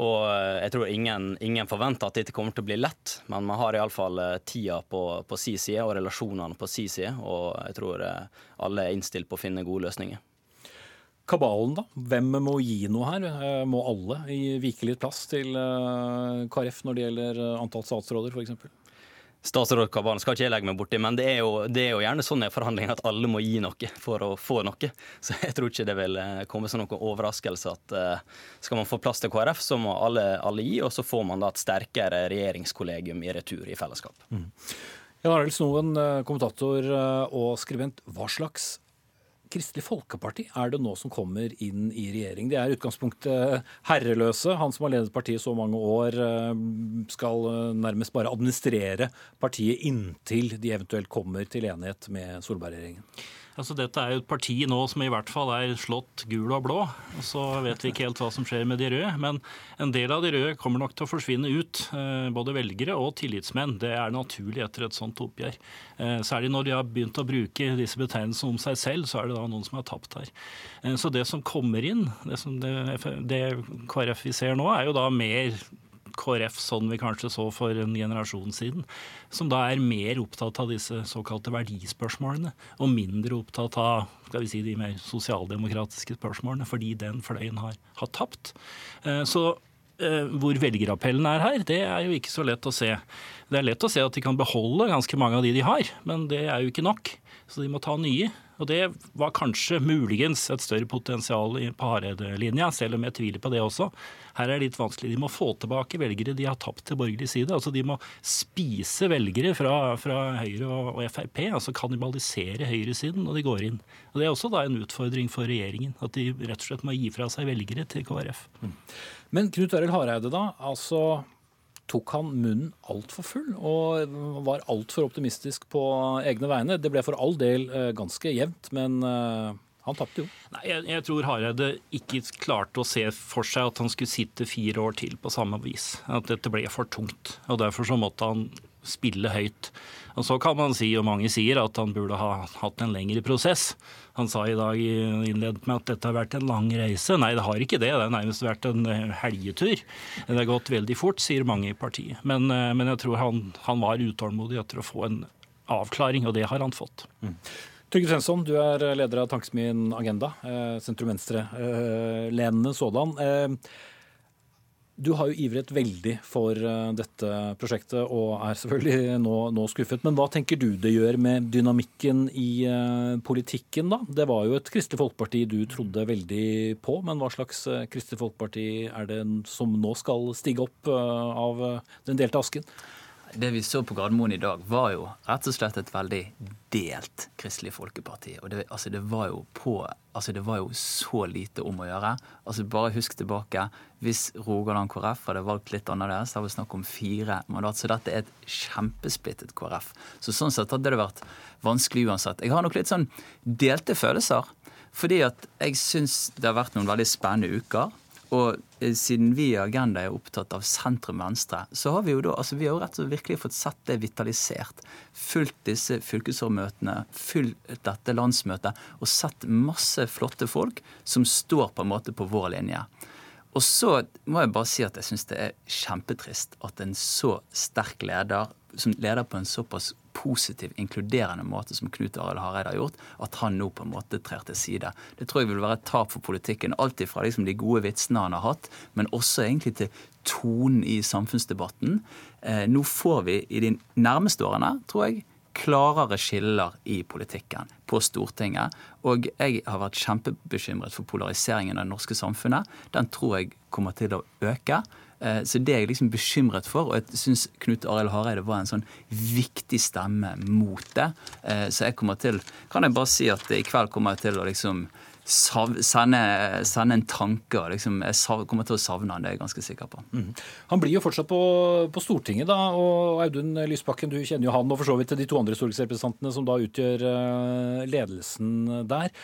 S15: Og eh, jeg tror ingen, ingen forventer at dette kommer til å bli lett, men man har iallfall tida på, på si side og relasjonene på si side, og jeg tror eh, alle er innstilt på å finne gode løsninger.
S2: kabalen, da? Hvem må gi noe her? Eh, må alle vike litt plass til eh, KrF når det gjelder antall statsråder, f.eks.?
S15: Statsrådkabalen skal ikke jeg legge meg borti, men det er, jo, det er jo gjerne sånn i forhandlinger at alle må gi noe for å få noe. Så jeg tror ikke det vil komme som noen overraskelse at uh, skal man få plass til KrF, så må alle, alle gi, og så får man da et sterkere regjeringskollegium i retur i fellesskap. Mm.
S2: Ja, Arild Snoen, kommentator og skribent. Hva slags Kristelig Folkeparti er det nå som kommer inn i regjering? De er i utgangspunktet herreløse. Han som har ledet partiet så mange år, eh, skal eh, nærmest bare administrere partiet inntil de eventuelt kommer til enighet med Solberg-regjeringen.
S16: Altså, dette er jo et parti nå som i hvert fall er slått gul og blå. Så vet vi ikke helt hva som skjer med de røde. Men en del av de røde kommer nok til å forsvinne ut. Eh, både velgere og tillitsmenn. Det er naturlig etter et sånt oppgjør. Eh, særlig når de har begynt å bruke disse betegnelsene om seg selv, så er det da noen som har tapt her. Eh, så det som kommer inn, det, som det, det KrF vi ser nå, er jo da mer KrF sånn vi kanskje så for en generasjon siden, som da er mer opptatt av disse såkalte verdispørsmålene, og mindre opptatt av skal vi si, de mer sosialdemokratiske spørsmålene, fordi den fløyen har, har tapt. Eh, så eh, hvor velgerappellen er her, det er jo ikke så lett å se. Det er lett å se at de kan beholde ganske mange av de de har, men det er jo ikke nok. Så de må ta nye. Og det var kanskje muligens et større potensial på Hareide-linja, selv om jeg tviler på det også. Her er det litt vanskelig. De må få tilbake velgere de har tapt til borgerlig side. Altså De må spise velgere fra, fra Høyre og, og, Frp, altså kannibalisere høyresiden når de går inn. Og Det er også da en utfordring for regjeringen, at de rett og slett må gi fra seg velgere til KrF. Mm.
S2: Men Knut Arild Hareide, da. altså tok han munnen altfor full og var altfor optimistisk på egne vegne. Det ble for all del eh, ganske jevnt, men eh, han tapte jo.
S16: Nei, jeg, jeg, tror Hareide ikke klarte å se for seg at han skulle sitte fire år til på samme vis. At dette ble for tungt. og Derfor så måtte han spille høyt. Og Så kan man si, og mange sier, at han burde ha hatt en lengre prosess. Han sa i dag innledet med at dette har vært en lang reise. Nei, det har ikke det. Det har nærmest vært en eh, helgetur. Det har gått veldig fort, sier mange i partiet. Men, eh, men jeg tror han, han, var utålmodig etter å få en avklaring, og det har han fått. Mm.
S2: Trygve Svensson, du er leder av Tankesmien Agenda, eh, sentrum-venstre-lenende sådan. Du har jo ivret veldig for eh, dette prosjektet og er selvfølgelig nå, nå, skuffet. Men hva tenker du det gjør med dynamikken i uh, politikken, da? Det var jo et Kristelig Folkeparti du trodde veldig på, men hva slags uh, Kristelig Folkeparti er det som nå skal stige opp av den delte asken?
S17: Det vi så på Gardermoen i dag, var jo rett og slett et veldig delt Kristelig Folkeparti. Og det, altså det, var jo på, altså det var jo så lite om å gjøre. Altså Bare husk tilbake. Hvis Rogaland KrF hadde valgt litt annerledes, hadde vi snakk om fire mandat. Så dette er et kjempesplittet KrF. Så sånn sett hadde det vært vanskelig uansett. Jeg har nok litt sånn delte følelser. Fordi at jeg syns det har vært noen veldig spennende uker. Og eh, siden vi i Agenda er opptatt av sentrum-venstre, så har vi jo da, altså vi har jo rett og slett virkelig fått sett det vitalisert. Fulgt disse fylkesårmøtene, fulgt dette landsmøtet og sett masse flotte folk som står på en måte på vår linje. Og så må jeg bare si at jeg syns det er kjempetrist at en så sterk leder, som leder på en såpass positiv, inkluderende måte som Knut Arild Hareide har gjort, at han nå på en måte trer til side. Det tror jeg vil være et tap for politikken. Alt ifra liksom de gode vitsene han har hatt, men også egentlig til tonen i samfunnsdebatten. Eh, nå får vi i de nærmeste årene, tror jeg, klarere skiller i politikken på Stortinget. Og jeg har vært kjempebekymret for polariseringen av det norske samfunnet. Den tror jeg kommer til å øke. Eh, så det er jeg liksom bekymret for, og jeg syns Knut Arild Hareide var en sånn viktig stemme mot det. Eh, så jeg kommer til Kan jeg bare si at i kveld kommer jeg til å liksom sende, sende, en tanke. Liksom, jeg kommer til å savne han, det er jeg ganske sikker på. Mm.
S2: Han blir jo fortsatt på, på, Stortinget, da. Og Audun Lysbakken, du kjenner jo han og for så vidt de to andre stortingsrepresentantene som da utgjør uh, ledelsen der.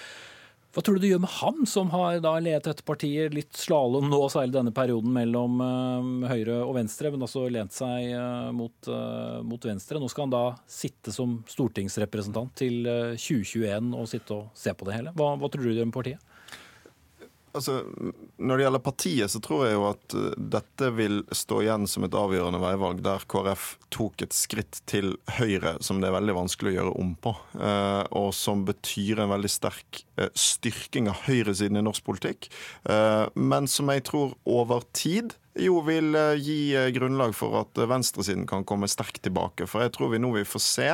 S2: Hva tror du det gjør med ham, som har da ledet dette partiet litt slalåm nå, særlig denne perioden mellom uh, høyre og venstre, men også lent seg uh, mot, uh, mot, venstre. Nå skal han da sitte som stortingsrepresentant til 2021 og sitte og se på det hele. Hva, hva tror du det gjør med partiet?
S9: Altså, Når det gjelder partiet, så tror jeg jo at uh, dette vil stå igjen som et avgjørende veivalg, der KrF tok et skritt til høyre som det er veldig vanskelig å gjøre om på. Uh, og som betyr en veldig sterk uh, styrking av høyresiden i norsk politikk. men som jeg tror over tid jo vil eh, gi eh, grunnlag for at eh, venstresiden kan komme sterkt tilbake. For jeg tror vi nå vil få se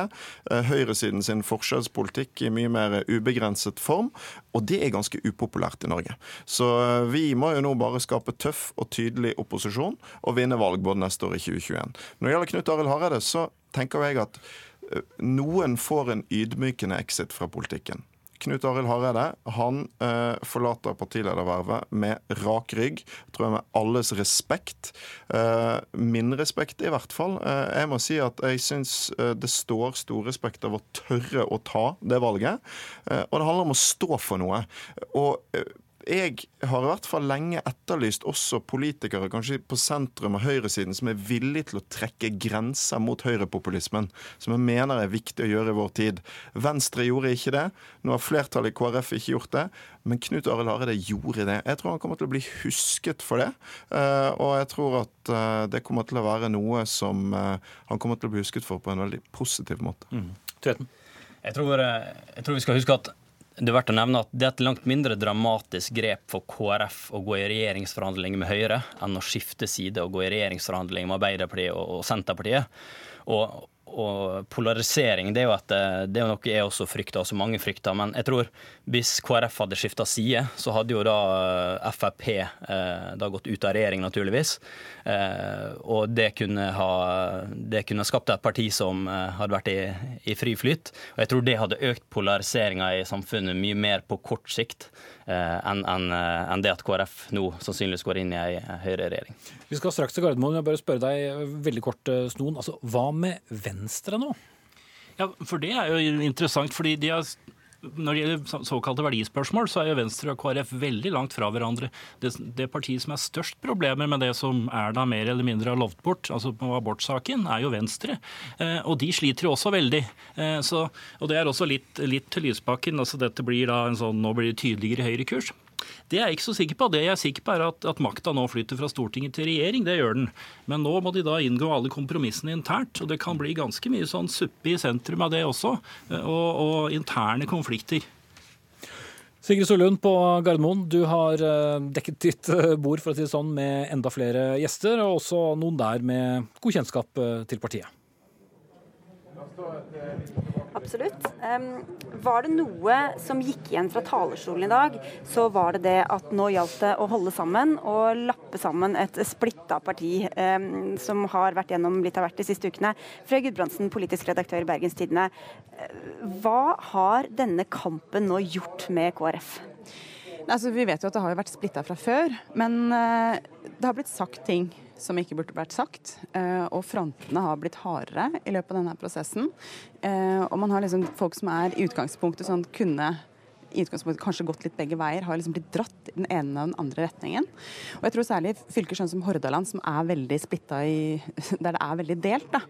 S9: høyresiden sin forskjellspolitikk i mye mer ubegrenset form, og det er ganske upopulært i Norge. Så vi må jo nå bare skape tøff og tydelig opposisjon og vinne valg både neste år i 2021. Når det gjelder Knut Arild Hareide, så tenker jeg at noen får en ydmykende exit fra politikken. Knut Arild Hareide han eh, forlater partiledervervet med rak rygg, tror jeg med alles respekt. Eh, min respekt, i hvert fall. Eh, jeg må si at jeg syns eh, det står stor respekt av å tørre å ta det valget. Eh, og det handler om å stå for noe. Og jeg har i hvert fall lenge etterlyst også politikere kanskje på sentrum og høyresiden som er villige til å trekke grenser mot høyrepopulismen, som jeg mener er viktig å gjøre i vår tid. Venstre gjorde ikke det. Nå har flertallet i KrF ikke gjort det. Men Knut Arild Hareide gjorde det. Jeg tror han kommer til å bli husket for det. Eh, og jeg tror at eh, det kommer til å være noe som eh, han kommer til å bli husket for på en veldig positiv måte. Mm.
S15: Jeg tror, jeg tror vi skal huske at det er verdt å nevne at det er et langt mindre dramatisk grep for KrF å gå i regjeringsforhandlinger med Høyre enn å skifte side og gå i regjeringsforhandlinger med Arbeiderpartiet og Senterpartiet. Og, og polarisering det er jo at eh, det er noe jeg også frykter, og så mange frykter. Men jeg tror hvis KrF hadde skifta side, så hadde jo da eh, Frp eh, da gått ut av regjering, naturligvis. Og det kunne ha det kunne skapt et parti som hadde vært i, i fri flyt. Og jeg tror det hadde økt polariseringa i samfunnet mye mer på kort sikt enn en, eh, en det at KrF nå sannsynligvis går inn i ei høyreregjering.
S2: Vi skal straks til Gardermoen. Jeg bare spørre deg veldig kort, eh, Snoen. Altså, hva med Venstre nå?
S16: Ja, for Det er jo interessant, fordi de har når det gjelder såkalte verdispørsmål, så er jo Venstre og KrF veldig langt fra hverandre. Det, det partiet som er størst problemer med det som Erna mer eller mindre har lovt bort, altså på abortsaken, er jo Venstre. Eh, og de sliter jo også veldig. Eh, så, og det er også litt, litt til Lysbakken. altså Dette blir da en sånn, nå blir det tydeligere høyrekurs. Det er jeg ikke så sikker på. Det jeg er sikker på er at, at makta nå flytter fra Stortinget til regjering. Det gjør den. Men nå må de da inngå alle kompromissene internt. Og det kan bli ganske mye sånn suppe i sentrum av det også. Og, og interne konflikter.
S2: Sigrid Sollund på Gardermoen, du har eh, dekket ditt eh, bord for å si det sånn, med enda flere gjester, og også noen der med god kjennskap eh, til partiet.
S3: Absolutt. Um, var det noe som gikk igjen fra talerstolen i dag, så var det det at nå gjaldt det å holde sammen og lappe sammen et splitta parti um, som har vært gjennom litt av hvert de siste ukene. Frøy Gudbrandsen, politisk redaktør i Bergens Tidende. Hva har denne kampen nå gjort med KrF?
S18: Altså, vi vet jo at det har vært splitta fra før, men uh, det har blitt sagt ting som ikke burde vært sagt. Eh, og frontene har blitt hardere i løpet av denne prosessen. Eh, og man har liksom folk som er i utgangspunktet sånn kunne i utgangspunktet kanskje gått litt begge veier, har liksom blitt dratt i den ene og den andre retningen. Og jeg tror særlig fylker sånn som Hordaland, som er veldig splitta i Der det er veldig delt, da,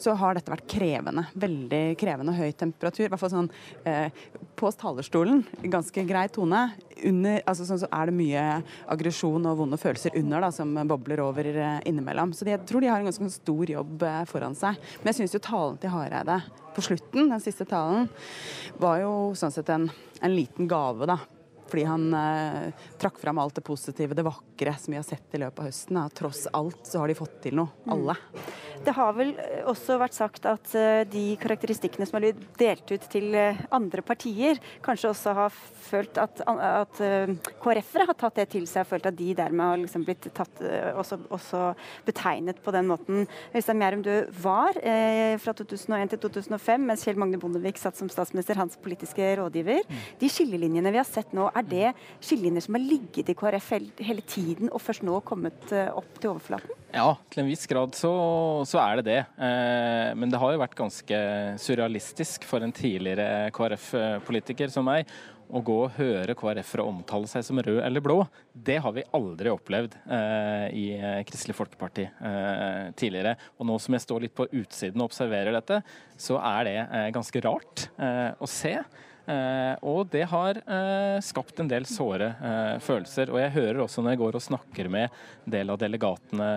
S18: så har dette vært krevende. Veldig krevende høy temperatur. I hvert fall sånn eh, på talerstolen, ganske grei tone under, altså sånn så er det mye aggresjon og vonde følelser under da, som bobler over eh, innimellom. Så jeg tror de har en ganske stor jobb eh, foran seg. Men jeg syns jo talen til Hareide på slutten, den siste talen, var jo sånn sett en, en liten gave, da. Fordi han eh, trakk fram alt det positive, det vakre som vi har sett i løpet av høsten. Da. Tross alt så har de fått til noe, alle. Mm.
S3: Det har vel eh, også vært sagt at eh, de karakteristikkene som er blitt delt ut til eh, andre partier, kanskje også har følt at, at KrF-ere har tatt det til seg, og følt at de dermed har liksom blitt tatt, også, også, betegnet på den måten. Øystein Mjærum, du var eh, fra 2001 til 2005, mens Kjell Magne Bondevik satt som statsminister, hans politiske rådgiver. Mm. De skillelinjene vi har sett nå, er det skillelinjer som har ligget i KrF hele, tiden, og først nå kommet opp til overflaten?
S19: Ja, til en viss grad så, så er det det. Eh, men det har jo vært ganske surrealistisk for en tidligere KrF-politiker som meg å gå og høre KrF-ere omtale seg som rød eller blå. Det har vi aldri opplevd eh, i Kristelig Folkeparti eh, tidligere. Og nå som jeg står litt på utsiden og observerer dette, så er det ganske rart å se. Eh, og det har eh, skapt en del såre eh, følelser. Og jeg hører også når jeg går og snakker med en del av delegatene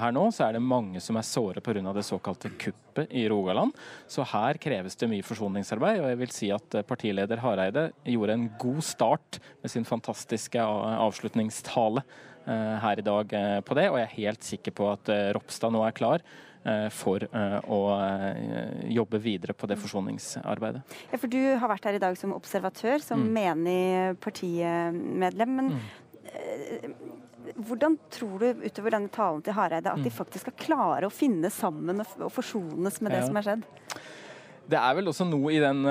S19: her nå, så er det mange som er såre pga. det såkalte kuppet i Rogaland. Så her kreves det mye forsoningsarbeid. Og jeg vil si at partileder Hareide gjorde en god start med sin fantastiske avslutningstale her i dag på det, og jeg er helt sikker på at Ropstad nå er klar for eh, å eh, jobbe videre på det forsoningsarbeidet.
S3: Ja, for Du har vært her i dag som observatør, som mm. menig partimedlem. men mm. Hvordan tror du utover denne talen til Hareide at de mm. faktisk skal klare å finne sammen og forsones med det ja. som har skjedd?
S19: Det er vel også noe i den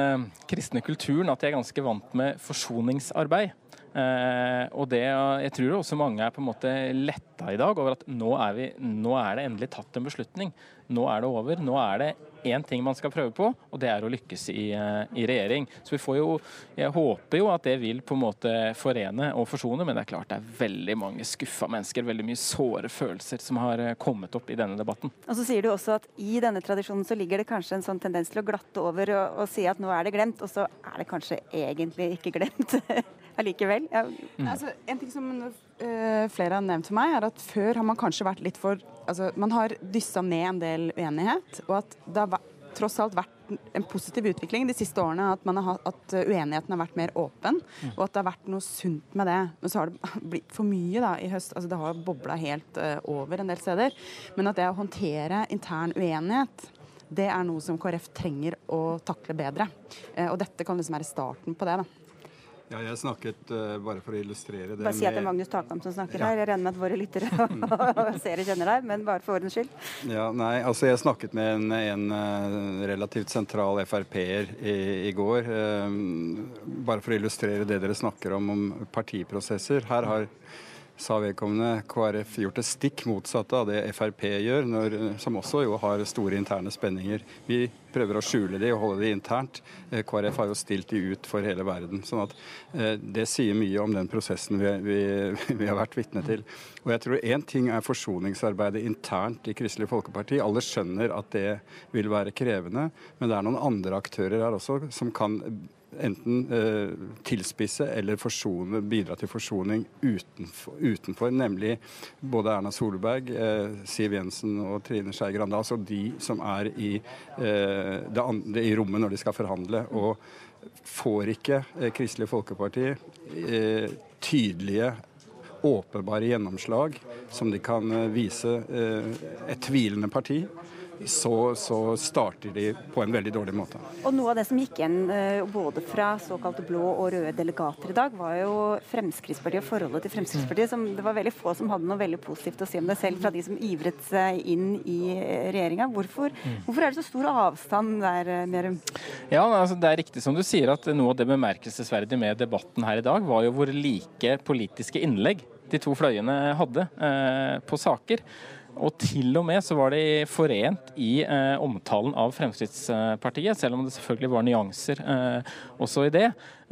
S19: kristne kulturen at de er ganske vant med forsoningsarbeid. Uh, og det, Jeg tror også mange er på en måte letta i dag over at nå er, vi, nå er det endelig tatt en beslutning. Nå er det over. Nå er det én ting man skal prøve på, og det er å lykkes i, uh, i, regjering. Så vi får jo, Jeg håper jo at det vil på en måte forene og forsone, men det er klart det er veldig mange skuffa mennesker, veldig mye såre følelser som har kommet opp i denne debatten.
S3: Og så sier du også at i denne tradisjonen så ligger det kanskje en sånn tendens til å glatte over og, og si at nå er det glemt, og så er det kanskje egentlig ikke glemt. allikevel. Ja.
S13: Mm. Altså, en ting som uh, flere har nevnt for meg, er at før har man kanskje vært litt for altså, Man har dyssa ned en del uenighet, og at det har tross alt vært en positiv utvikling de siste årene. At, har, at uenigheten har vært mer åpen, mm. og at det har vært noe sunt med det. Men så har det blitt for mye da, i høst. altså Det har bobla helt uh, over en del steder. Men at det å håndtere intern uenighet det er noe som KrF trenger å takle bedre. Uh, og dette kan liksom være starten på det. da.
S4: Ja, jeg snakket uh, bare for å illustrere det
S3: Bare si at det er Magnus Takam som snakker ja. her. Jeg regner med at våre lyttere og seere kjenner deg, men bare for ordens skyld.
S4: Ja, nei, altså Jeg snakket med en, en uh, relativt sentral Frp-er i, i, går. Um, bare for å illustrere det dere snakker om om partiprosesser. Her har sa vedkommende KrF gjort det stikk motsatte av det Frp gjør, når, som også jo har store interne spenninger. Vi prøver å skjule de og holde de internt. Eh, KrF har jo stilt de ut for hele verden. sånn at eh, Det sier mye om den prosessen vi, vi, vi har vært vitne til. Og jeg tror Én ting er forsoningsarbeidet internt i Kristelig Folkeparti. Alle skjønner at det vil være krevende. Men det er noen andre aktører her også som kan enten eh, tilspisse eller forsone, bidra til forsoning utenfor, utenfor, nemlig både Erna Solberg, eh, Siv Jensen og Trine Skei Grande. Altså de som er i, eh, det andre, i rommet når de skal forhandle. Og får ikke eh, Kristelig Folkeparti eh, tydelige åpenbare gjennomslag som de kan eh, vise et tvilende parti, så, så, starter de på en veldig dårlig måte.
S3: Og Noe av det som gikk igjen eh, både fra såkalte blå og røde delegater i dag, var jo Fremskrittspartiet og forholdet til Fremskrittspartiet. som Det var veldig få som hadde noe veldig positivt å si om det selv, fra de som ivret seg inn i eh, regjeringa. Hvorfor, mm. hvorfor, er det så stor avstand der, eh, Merum?
S19: Ja, altså Det er riktig som du sier at noe av det bemerkelsesverdige med debatten her i dag, var jo hvor like politiske innlegg de to fløyene hadde eh, på saker. Og til og med så var de forent i eh, omtalen av Fremskrittspartiet, selv om det selvfølgelig var nyanser eh, også i det.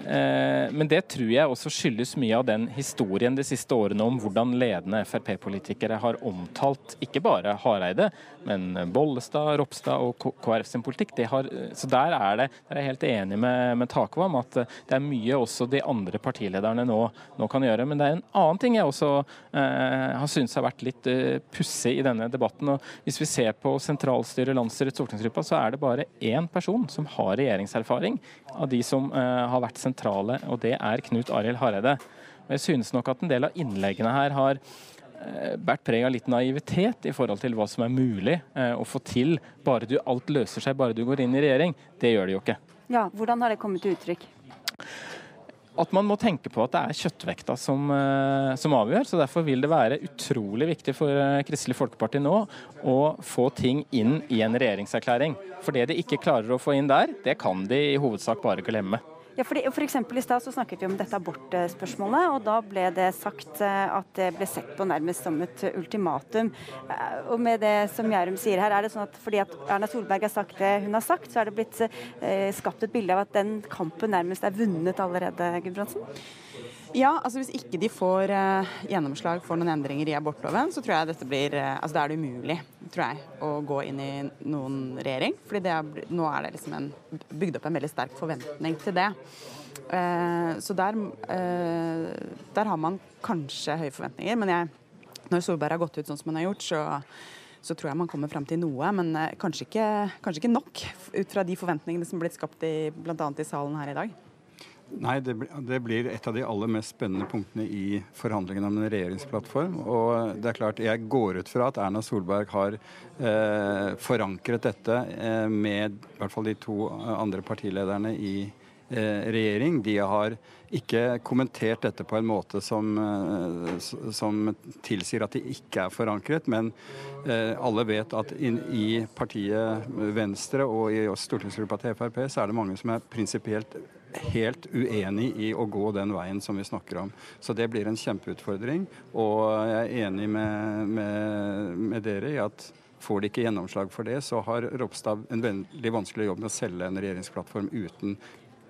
S19: Eh, men det tror jeg også skyldes mye av den historien de siste årene om hvordan ledende Frp-politikere har omtalt ikke bare Hareide, men Bollestad, Ropstad og KrF sin politikk. Har, så der er, det, der er jeg helt enig med, med Takvam at det er mye også de andre partilederne nå, nå, kan gjøre. Men det er en annen ting jeg også eh, har syntes har vært litt eh, pussig i denne debatten. og Hvis vi ser på sentralstyret, landsstyret, stortingsgruppa, så er det bare én person som har regjeringserfaring av de som eh, har vært sentrale sentrale, og det er Knut Arild Hareide. Og jeg synes nok at en del av innleggene her har bært båret preg av litt naivitet i forhold til hva som er mulig eh, å få til. Bare du, alt løser seg bare du går inn i regjering. Det gjør det jo ikke.
S3: Ja, Hvordan har det kommet til uttrykk?
S19: At man må tenke på at det er kjøttvekta som, eh, som, avgjør. så Derfor vil det være utrolig viktig for Kristelig Folkeparti nå å få ting inn i en regjeringserklæring. For det de ikke klarer å få inn der, det kan de i hovedsak bare glemme.
S3: Ja, fordi, for I stad snakket vi om dette abortspørsmålet, og da ble det sagt eh, at det ble sett på nærmest som et ultimatum. Eh, og med det som Gjærum sier her, er det sånn at fordi at Erna Solberg har sagt det hun har sagt, så er det blitt eh, skapt et bilde av at den kampen nærmest er vunnet allerede, Gudbrandsen?
S18: Ja, altså hvis ikke de får eh, gjennomslag for noen endringer i abortloven, så tror jeg dette blir eh, Altså da er det umulig, tror jeg, å gå inn i noen regjering. er, nå er det liksom en, bygd opp en veldig sterk forventning til det. Eh, så der, der har man kanskje høye forventninger. Men jeg, når Solberg har gått ut sånn som han har gjort, så så tror jeg man kommer fram til noe, men kanskje ikke, kanskje ikke nok ut fra de forventningene som er blitt skapt bl.a. i salen her i dag.
S4: Nei, det, det, blir et av de aller mest spennende punktene i forhandlingene om en regjeringsplattform. Og det er klart, jeg går ut fra at Erna Solberg har eh, forankret dette eh, med i hvert fall de to andre partilederne i eh, regjering. De har ikke kommentert dette på en måte som, eh, som tilsier at de ikke er forankret, men eh, alle vet at in, i partiet Venstre og i stortingsgruppa til Frp så er det mange som er prinsipielt helt uenig i å gå den veien som vi snakker om. Så det blir en kjempeutfordring. Og jeg er enig med, med, med dere i at får de ikke gjennomslag for det, så har Ropstad en veldig vanskelig jobb med å selge en regjeringsplattform uten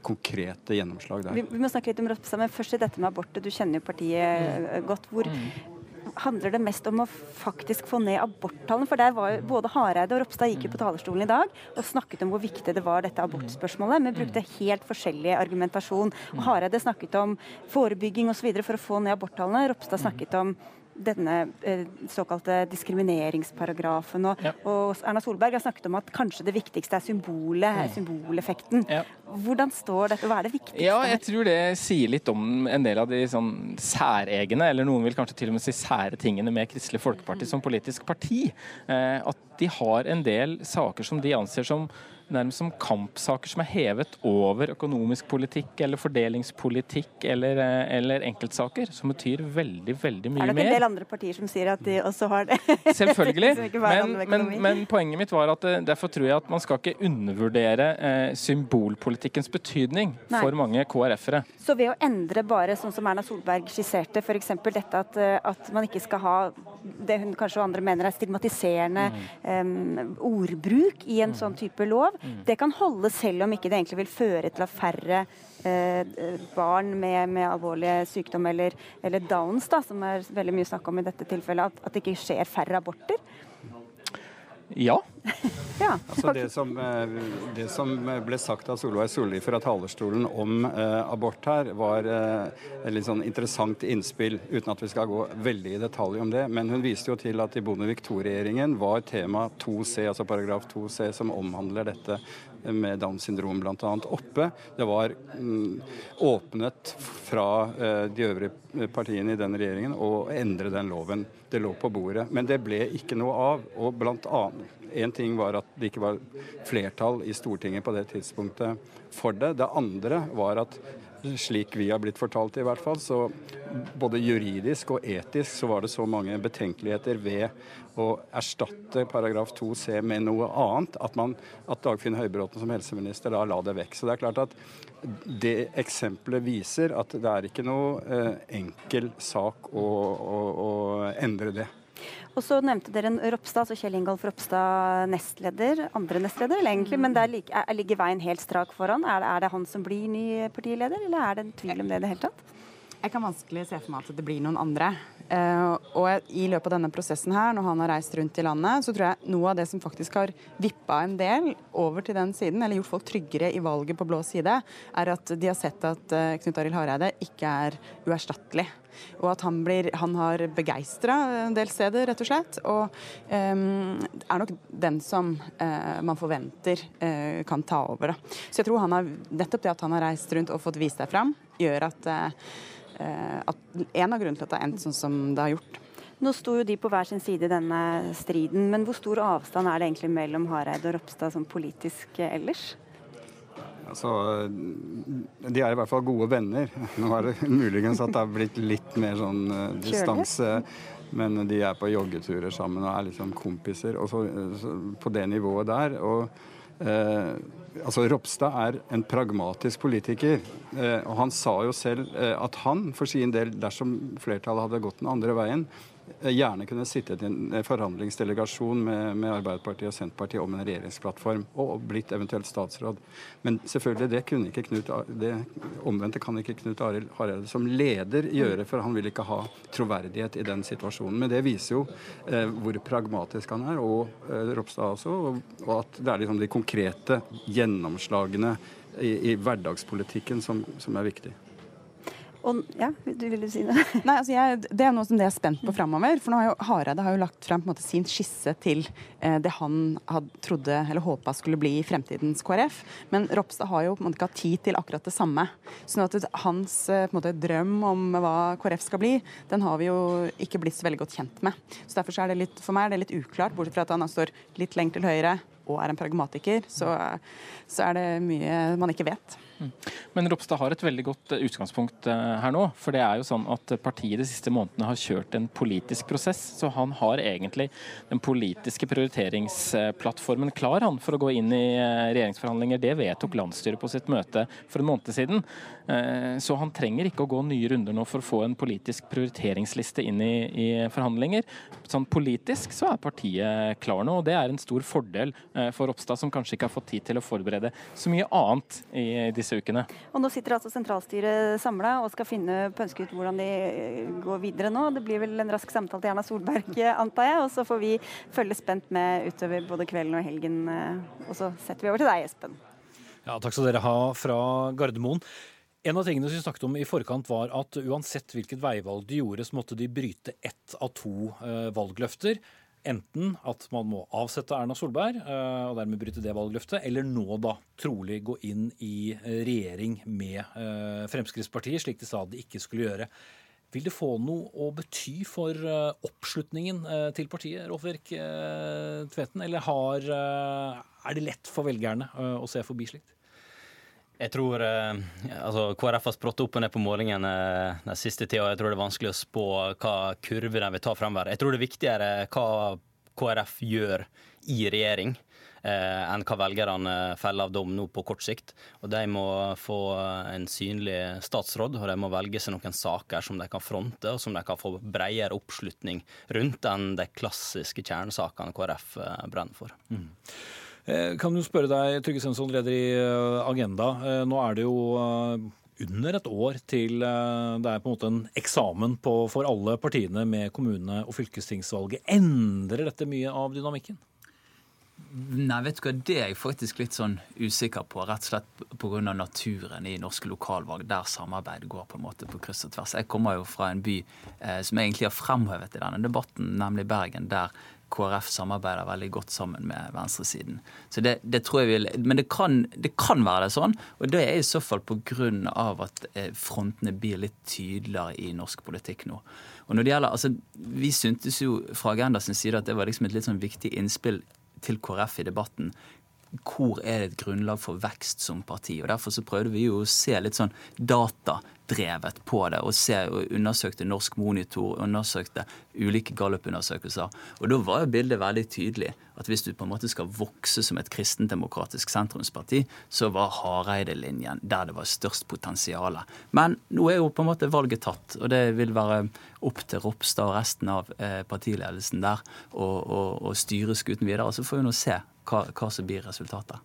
S4: konkrete gjennomslag der.
S3: Vi, vi må snakke litt om Ropstad, men først til dette med abortet. Du kjenner jo partiet mm. godt. Hvor, mm handler det mest om å faktisk få ned aborttallene. For der var jo både Hareide og Ropstad gikk jo på talerstolen i dag og snakket om hvor viktig det var dette abortspørsmålet, men brukte helt forskjellig argumentasjon. Og Hareide snakket om forebygging osv. for å få ned aborttallene. Ropstad snakket om denne eh, såkalte diskrimineringsparagrafen. Og, ja. og, Erna Solberg har snakket om at kanskje det viktigste er symbolet, mm. symboleffekten. Ja. Hvordan står dette, hva er det viktigste?
S19: Ja, jeg tror det sier litt om en del av de sånn særegne, eller noen vil kanskje til og med si sære tingene med Kristelig Folkeparti mm. som politisk parti. Eh, at de har en del saker som de anser som nærmest som kampsaker som er hevet over økonomisk politikk eller fordelingspolitikk eller, eh, eller enkeltsaker, som betyr veldig, veldig mye mer.
S3: Er det ikke en del andre partier som sier at de også har det?
S19: Selvfølgelig. men, men, men, poenget mitt var at eh, derfor tror jeg at man skal ikke undervurdere eh, symbolpolitikkens betydning Nei. for mange KrF-ere.
S3: Så ved å endre bare sånn som Erna Solberg skisserte, f.eks. dette at, eh, at, man ikke skal ha det hun kanskje og andre mener er stigmatiserende mm. um, ordbruk i en mm. sånn type lov, Mm. Det kan holde selv om ikke det egentlig vil føre til at færre eh, barn med, med alvorlig sykdom eller, eller, downs, da, som er veldig mye snakk om i dette tilfellet, at, at det ikke skjer færre aborter.
S19: Ja.
S3: Ja.
S4: Altså det, som, eh, det, som, ble sagt av Solveig Solli fra talerstolen om eh, abort her, var eh, et litt sånn interessant innspill, uten at vi skal gå veldig i detalj om det. Men hun viste jo til at i Bondevik II-regjeringen var tema 2c, altså paragraf 2c, som omhandler dette med Downs syndrom bl.a. oppe. Det var mm, åpnet fra eh, de øvrige partiene i den regjeringen å endre den loven. Det lå på bordet. Men det ble ikke noe av. og blant annet Én ting var at det ikke var flertall i Stortinget på det tidspunktet for det. Det andre var at slik vi har blitt fortalt i hvert fall, så både juridisk og etisk så var det så mange betenkeligheter ved å erstatte paragraf 2c med noe annet, at, man, at Dagfinn Høybråten som helseminister da la det vekk. Så det er klart at det eksempelet viser at det er ikke noe eh, enkel sak å, å, å endre det.
S3: Og så nevnte dere Ropstad, altså Kjell Ingolf Ropstad, nestleder. Andre nestleder, vel egentlig, men der ligger veien helt strak foran. Er det, er det han som blir ny partileder, eller er det en tvil om det i det hele tatt?
S18: Jeg kan vanskelig se for meg at det blir noen andre. Uh, og i løpet av denne prosessen her, når han har reist rundt i landet, så tror jeg noe av det som faktisk har vippa en del over til den siden, eller gjort folk tryggere i valget på blå side, er at de har sett at uh, Knut Arild Hareide ikke er uerstattelig. Og at han, blir, han har begeistra en del steder, rett og slett. Og um, er nok den som uh, man forventer kan ta over. Da. Så jeg tror han har, nettopp det at han har reist rundt og fått vist seg fram, gjør at uh, at en av grunnene til at det har endt sånn som det har gjort.
S3: Nå sto jo de på hver sin side i denne striden, men hvor stor avstand er det egentlig mellom Hareide og Ropstad som politisk ellers?
S4: Altså, de er i hvert fall gode venner. Nå er det muligens at det har blitt litt mer sånn uh, distanse. Men de er på joggeturer sammen og er liksom kompiser. Og så, så på det nivået der. Og uh, altså Ropstad er en pragmatisk politiker. Eh, og han sa jo selv eh, at han for sin del, dersom flertallet hadde gått den andre veien, eh, gjerne kunne sittet i en eh, forhandlingsdelegasjon med, med Arbeiderpartiet og Senterpartiet om en regjeringsplattform, og blitt eventuelt statsråd. Men selvfølgelig, det kunne ikke Knut, det omvendte kan ikke Knut Arild Hareide som leder gjøre, for han vil ikke ha troverdighet i den situasjonen. Men det viser jo eh, hvor pragmatisk han er, og eh, Ropstad også, og, og, at det er liksom de konkrete gjennomslagene i, i hverdagspolitikken som, som er viktig.
S3: Og, ja, du ville si det?
S18: Nei, altså jeg, Det er noe som det er spent på framover. For nå har jo Hareide har jo lagt frem måte, sin skisse til eh, det han had, trodde eller håpa skulle bli fremtidens KrF. Men Ropstad har jo på en måte ikke hatt tid til akkurat det samme. sånn at hans eh, måte, drøm om hva KrF skal bli, den har vi jo ikke blitt så veldig godt kjent med. Så Derfor så er det litt, for meg er det litt uklart, bortsett fra at han står litt lenger til høyre og er en pragmatiker, så, så er det mye man ikke vet.
S19: Mm. Men Ropstad har et veldig godt eh, utgangspunkt eh, her nå. For det er jo sånn at partiet de siste månedene har kjørt en politisk prosess. Så han har egentlig den politiske prioriteringsplattformen klar han for å gå inn i eh, regjeringsforhandlinger. Det vedtok landsstyret på sitt møte for en måned siden. Så han trenger ikke å gå nye runder nå for å få en politisk prioriteringsliste inn i, i forhandlinger. Sånn politisk så er partiet klar nå, og det er en stor fordel for Ropstad, som kanskje ikke har fått tid til å forberede så mye annet i disse disse ukene.
S3: Og Nå sitter altså sentralstyret samla og skal finne pønske ut hvordan de eh, går videre nå. Det blir vel en rask samtale til Erna Solberg, antar jeg. Og så får vi følge spent med utover både kvelden og helgen. Eh, og så setter vi over til deg, Espen.
S2: Ja, takk skal dere ha fra Gardermoen. En av tingene som vi snakket om i forkant var at uansett hvilket veivalg de gjorde, så måtte de bryte ett av to eh, valgløfter. Enten at man må avsette Erna Solberg eh, og dermed bryte det valgløftet, eller nå da trolig gå inn i eh, regjering med eh, Fremskrittspartiet, slik de sa de ikke skulle gjøre. Vil det få noe å bety for oppslutningen til partiet, Rolf Erik Tveten? Eller har, er det lett for velgerne å se forbi slikt?
S15: Jeg tror altså KrF har sprått opp og ned på målingene den siste tida. Jeg tror det er vanskelig å spå hva kurve de vil ta fremover. Jeg tror det er viktigere hva KrF gjør i regjering. Eh, enn hva velgerne feller av dom nå på kort sikt. Og De må få en synlig statsråd, og de må velge seg noen saker som de kan fronte, og som de kan få bredere oppslutning rundt enn de klassiske kjernesakene KrF eh, brenner for. Mm.
S2: Eh, kan du spørre deg, Trygge Svensson, leder i Agenda. Nå er det jo under et år til det er på en måte en eksamen på, for alle partiene med kommune- og fylkestingsvalget. Endrer dette mye av dynamikken?
S17: Nei, vet du hva, Det er jeg faktisk litt sånn usikker på, rett og slett pga. naturen i norske lokalvalg, der samarbeid går på en måte på kryss og tvers. Jeg kommer jo fra en by eh, som egentlig har fremhevet i denne debatten, nemlig Bergen, der KrF samarbeider veldig godt sammen med venstresiden. Så det, det tror jeg vil, Men det kan, det kan, være det sånn, og det er i så fall pga. at eh, frontene blir litt tydeligere i norsk politikk nå. Og når det gjelder, altså, Vi syntes jo fra Agendas side at det var liksom et litt sånn viktig innspill til KrF i debatten hvor er det et grunnlag for vekst som parti. Og Derfor så prøvde vi jo å se litt sånn datadrevet på det, og, se, og undersøkte Norsk Monitor, undersøkte ulike Gallup-undersøkelser. Og Da var jo bildet veldig tydelig at hvis du på en måte skal vokse som et kristendemokratisk sentrumsparti, så var Hareide-linjen der det var størst potensial. Men nå er jo på en måte valget tatt, og det vil være opp til Ropstad og resten av eh, partiledelsen der å styre skuten videre. Så får vi nå se hva, hva som blir resultatet.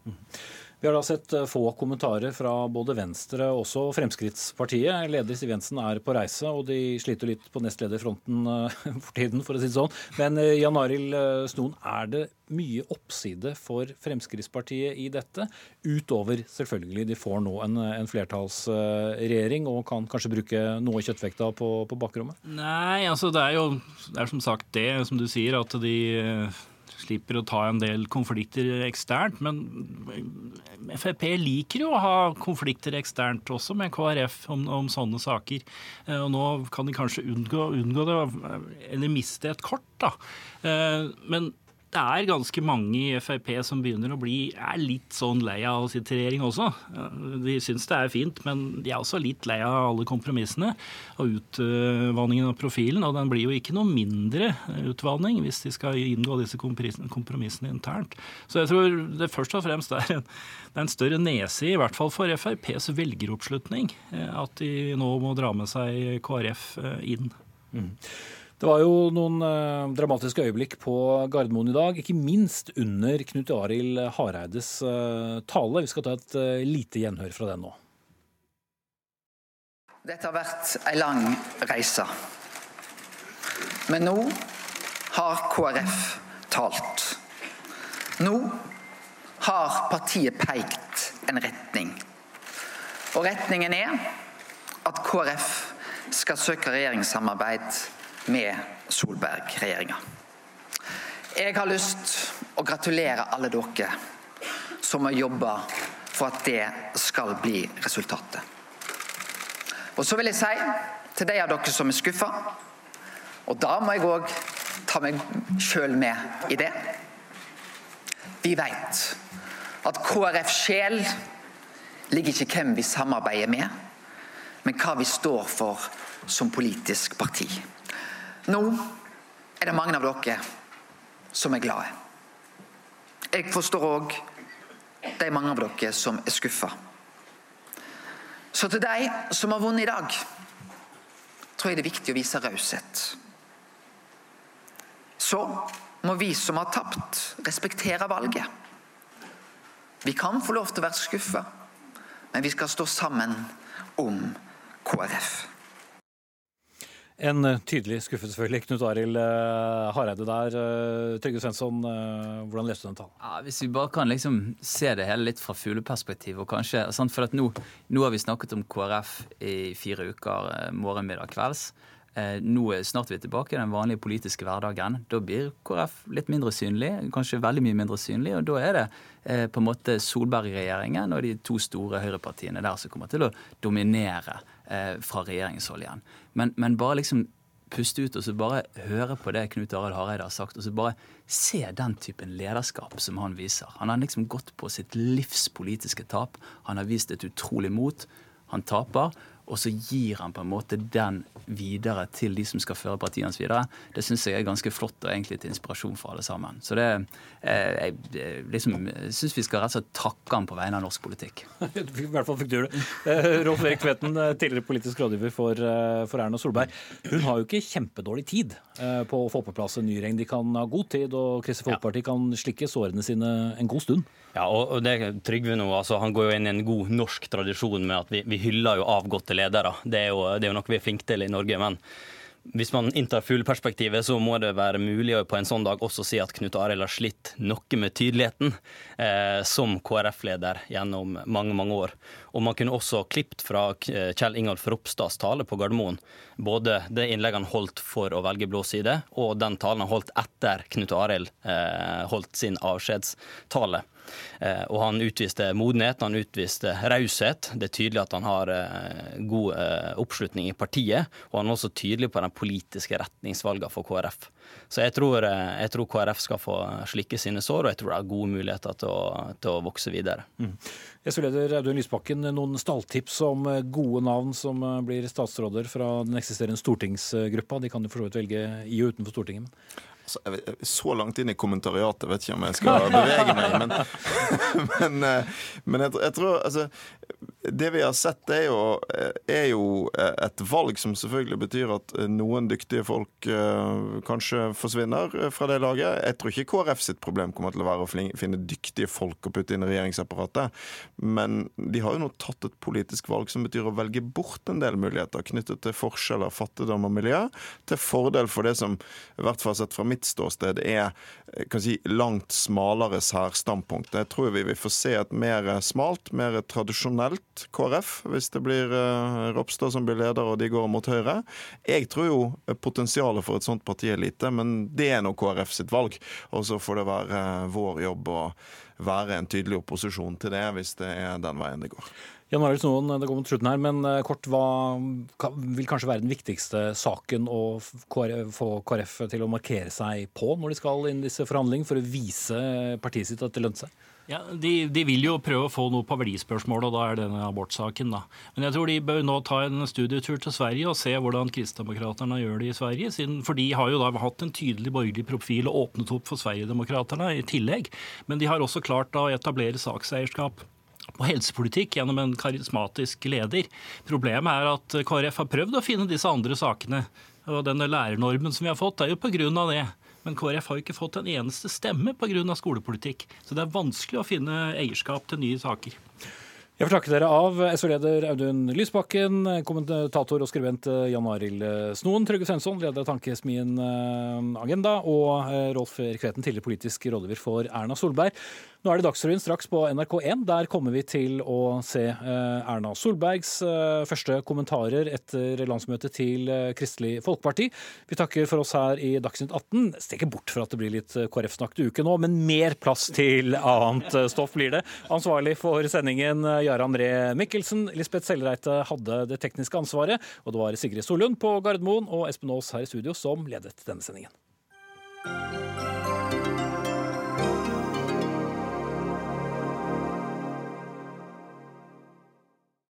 S2: Vi har da sett eh, få kommentarer fra både Venstre og også Fremskrittspartiet. Leder Siv Jensen er på reise, og de sliter litt på nestlederfronten eh, for tiden, for å si det sånn. Men Jan Arild Snoen, er det mye oppside for Fremskrittspartiet i dette? Utover selvfølgelig de får nå en, en flertallsregjering og kan kanskje bruke noe kjøttvekta på, på bakrommet?
S16: Nei, altså det er jo det er som sagt det, som du sier, at de slipper å ta en del konflikter eksternt. Men Frp liker jo å ha konflikter eksternt også med KrF om, om sånne saker. Eh, og nå kan de kanskje unngå, unngå det, eller miste et kort, da. Eh, men det er ganske mange i Frp som begynner å bli er litt sånn lei av i regjering også. De syns det er fint, men de er også litt lei av alle kompromissene og utvanningen av profilen. Og den blir jo ikke noe mindre utvanning hvis de skal inngå disse kompromissene internt. Så jeg tror det først og fremst er en, det er en større nese, i hvert fall for FrPs velgeroppslutning, at de nå må dra med seg KrF inn. Mm.
S2: Det var jo noen eh, dramatiske øyeblikk på Gardermoen i dag, ikke minst under Knut Arild Hareides eh, tale. Vi skal ta et eh, lite gjenhør fra den nå.
S20: Dette har vært ei lang reise. Men nå har KrF talt. Nå har partiet pekt en retning. Og retningen er at KrF skal søke regjeringssamarbeid med Solberg-regjeringa. Jeg har lyst å gratulere alle dere som har jobba for at det skal bli resultatet. Og så vil jeg si til de av dere som er skuffa, og da må jeg òg ta meg sjøl med i det. Vi veit at KrF sjel ligger ikke hvem vi samarbeider med, men hva vi står for som politisk parti. Nå er det mange av dere som er glade. Jeg forstår òg de mange av dere som er skuffa. Så til de som har vunnet i dag, tror jeg det er viktig å vise raushet. Så må vi som har tapt, respektere valget. Vi kan få lov til å være skuffa, men vi skal stå sammen om KrF.
S2: En eh, tydelig skuffet, selvfølgelig. Knut Arild uh, Hareide der. Uh, Trygve Svensson, hvordan leste du den talen?
S17: Ja, hvis vi bare kan liksom se det hele litt fra fugleperspektiv. og kanskje, sant, for nå, nå, har vi snakket om KrF i fire uker, morgen, middag, kvelds. Nå er snart vi tilbake i den vanlige politiske hverdagen. Da blir KrF litt mindre synlig, kanskje veldig mye mindre synlig. Og da er det på en måte Solberg-regjeringen og de to store høyrepartiene der som kommer til å dominere eh, fra regjeringshold igjen. Men, men, bare liksom puste ut og så bare høre på det Knut Arild Hareide har sagt, og så bare se den typen lederskap som han viser. Han har liksom gått på sitt livs politiske tap. Han har vist et utrolig mot. Han taper og så gir han på en måte den videre til de som skal føre partiet hans videre. Det syns jeg er ganske flott og egentlig til inspirasjon for alle sammen. Så det, eh, jeg liksom, syns vi skal rett og slett takke han på vegne av norsk politikk.
S2: I hvert fall fikk du det. Eh, Rolf Erik Tvedten, eh, tidligere politisk rådgiver for, for Erna Solberg. Hun har jo ikke kjempedårlig tid på å få på plass en ny regjering. De kan ha god tid, og Kristelig Folkeparti kan slikke sårene sine en god stund.
S15: Ja, og det Trygve nå, altså, han går jo inn i en god norsk tradisjon med at vi, vi hyller jo avgåtte ledere. Det er, jo, det er jo noe vi er flinke til i Norge. men hvis man inntar fugleperspektivet, så må det være mulig å på en sånn dag også si at Knut Arild har slitt noe med tydeligheten eh, som KrF-leder gjennom mange mange år. Og man kunne også klippet fra eh, Kjell Ingolf Ropstads tale på Gardermoen. Både det innlegget han holdt for å velge blå side, og den talen han holdt etter Knut Arild eh, holdt sin avskjedstale. Eh, og han utviste modenhet, han utviste raushet. Det er tydelig at han har eh, god eh, oppslutning i partiet, og han er også tydelig på den politiske retningsvalgene for KrF. Så jeg tror, jeg tror, KrF skal få slikke sine sår, og jeg tror det er gode muligheter til å, til å vokse videre. Mm.
S2: SV-leder Audun Lysbakken, noen stalltips om gode navn som blir statsråder fra den eksisterende stortingsgruppa? De kan jo for så vidt velge i og utenfor Stortinget.
S9: Altså, så langt inn i kommentariatet vet ikke om jeg skal bevege meg, men, men, men jeg, jeg, tror altså, det vi har sett, er jo, er jo, et valg som selvfølgelig betyr at noen dyktige folk kanskje forsvinner fra det laget. Jeg tror ikke KrF sitt problem kommer til å være å finne dyktige folk å putte inn i regjeringsapparatet. Men de har jo nå tatt et politisk valg som betyr å velge bort en del muligheter knyttet til forskjeller, fattigdom og miljø, til fordel for det som i hvert fall sett fra mitt ståsted er kan si, langt smalere særstandpunkt. Jeg tror vi vil få se et mer smalt, mer tradisjonelt KrF, hvis det blir uh, Ropstad som blir leder og de går mot Høyre. Jeg tror jo potensialet for et sånt parti er lite, men det er nå KrF sitt valg. Og så får det være uh, vår jobb å være en tydelig opposisjon til det, hvis det er den veien det går.
S2: Jan Arild Snoen, det går mot slutten her, men uh, kort, hva vil kanskje være den viktigste saken å få KrF til å markere seg på når de skal inn i disse forhandlingene, for å vise partiet sitt at det lønner seg?
S16: Ja, de, de, vil jo prøve å få noe på verdispørsmålet, og da er denne abortsaken. da. Men jeg tror de bør nå ta en studietur til Sverige og se hvordan Kristdemokraterna gjør det i Sverige. For de har jo da hatt en tydelig borgerlig profil og åpnet opp for Sverigedemokraterna i tillegg. Men de har også klart å etablere sakseierskap på helsepolitikk gjennom en karismatisk leder. Problemet er at KrF har prøvd å finne disse andre sakene Og denne lærernormen som vi har fått, er jo pga. det. Men KrF har jo ikke fått en eneste stemme pga. skolepolitikk. Så det er vanskelig å finne eierskap til nye saker.
S2: Jeg får takke dere av SO-leder Audun Lysbakken, kommentator og skribent eh, Jan Arild eh, Snoen, Trygve Svensson, leder av tankesmien eh, Agenda, og Rolf Erik Kveten, tidligere politisk rådgiver for Erna Solberg. Nå er det Dagsrevyen straks på NRK1. Der kommer vi til å se eh, Erna Solbergs eh, første kommentarer etter landsmøtet til eh, Kristelig Folkeparti. Vi takker for oss her i Dagsnytt 18. Stikker bort for at det blir litt KrF-snakk til uke nå, men mer plass til annet stoff blir det. Ansvarlig for sendingen Jarand Ree Mikkelsen. Lisbeth Sellreite hadde det tekniske ansvaret, og det var Sigrid Solund på Gardermoen og Espen Aas her i studio som ledet denne sendingen.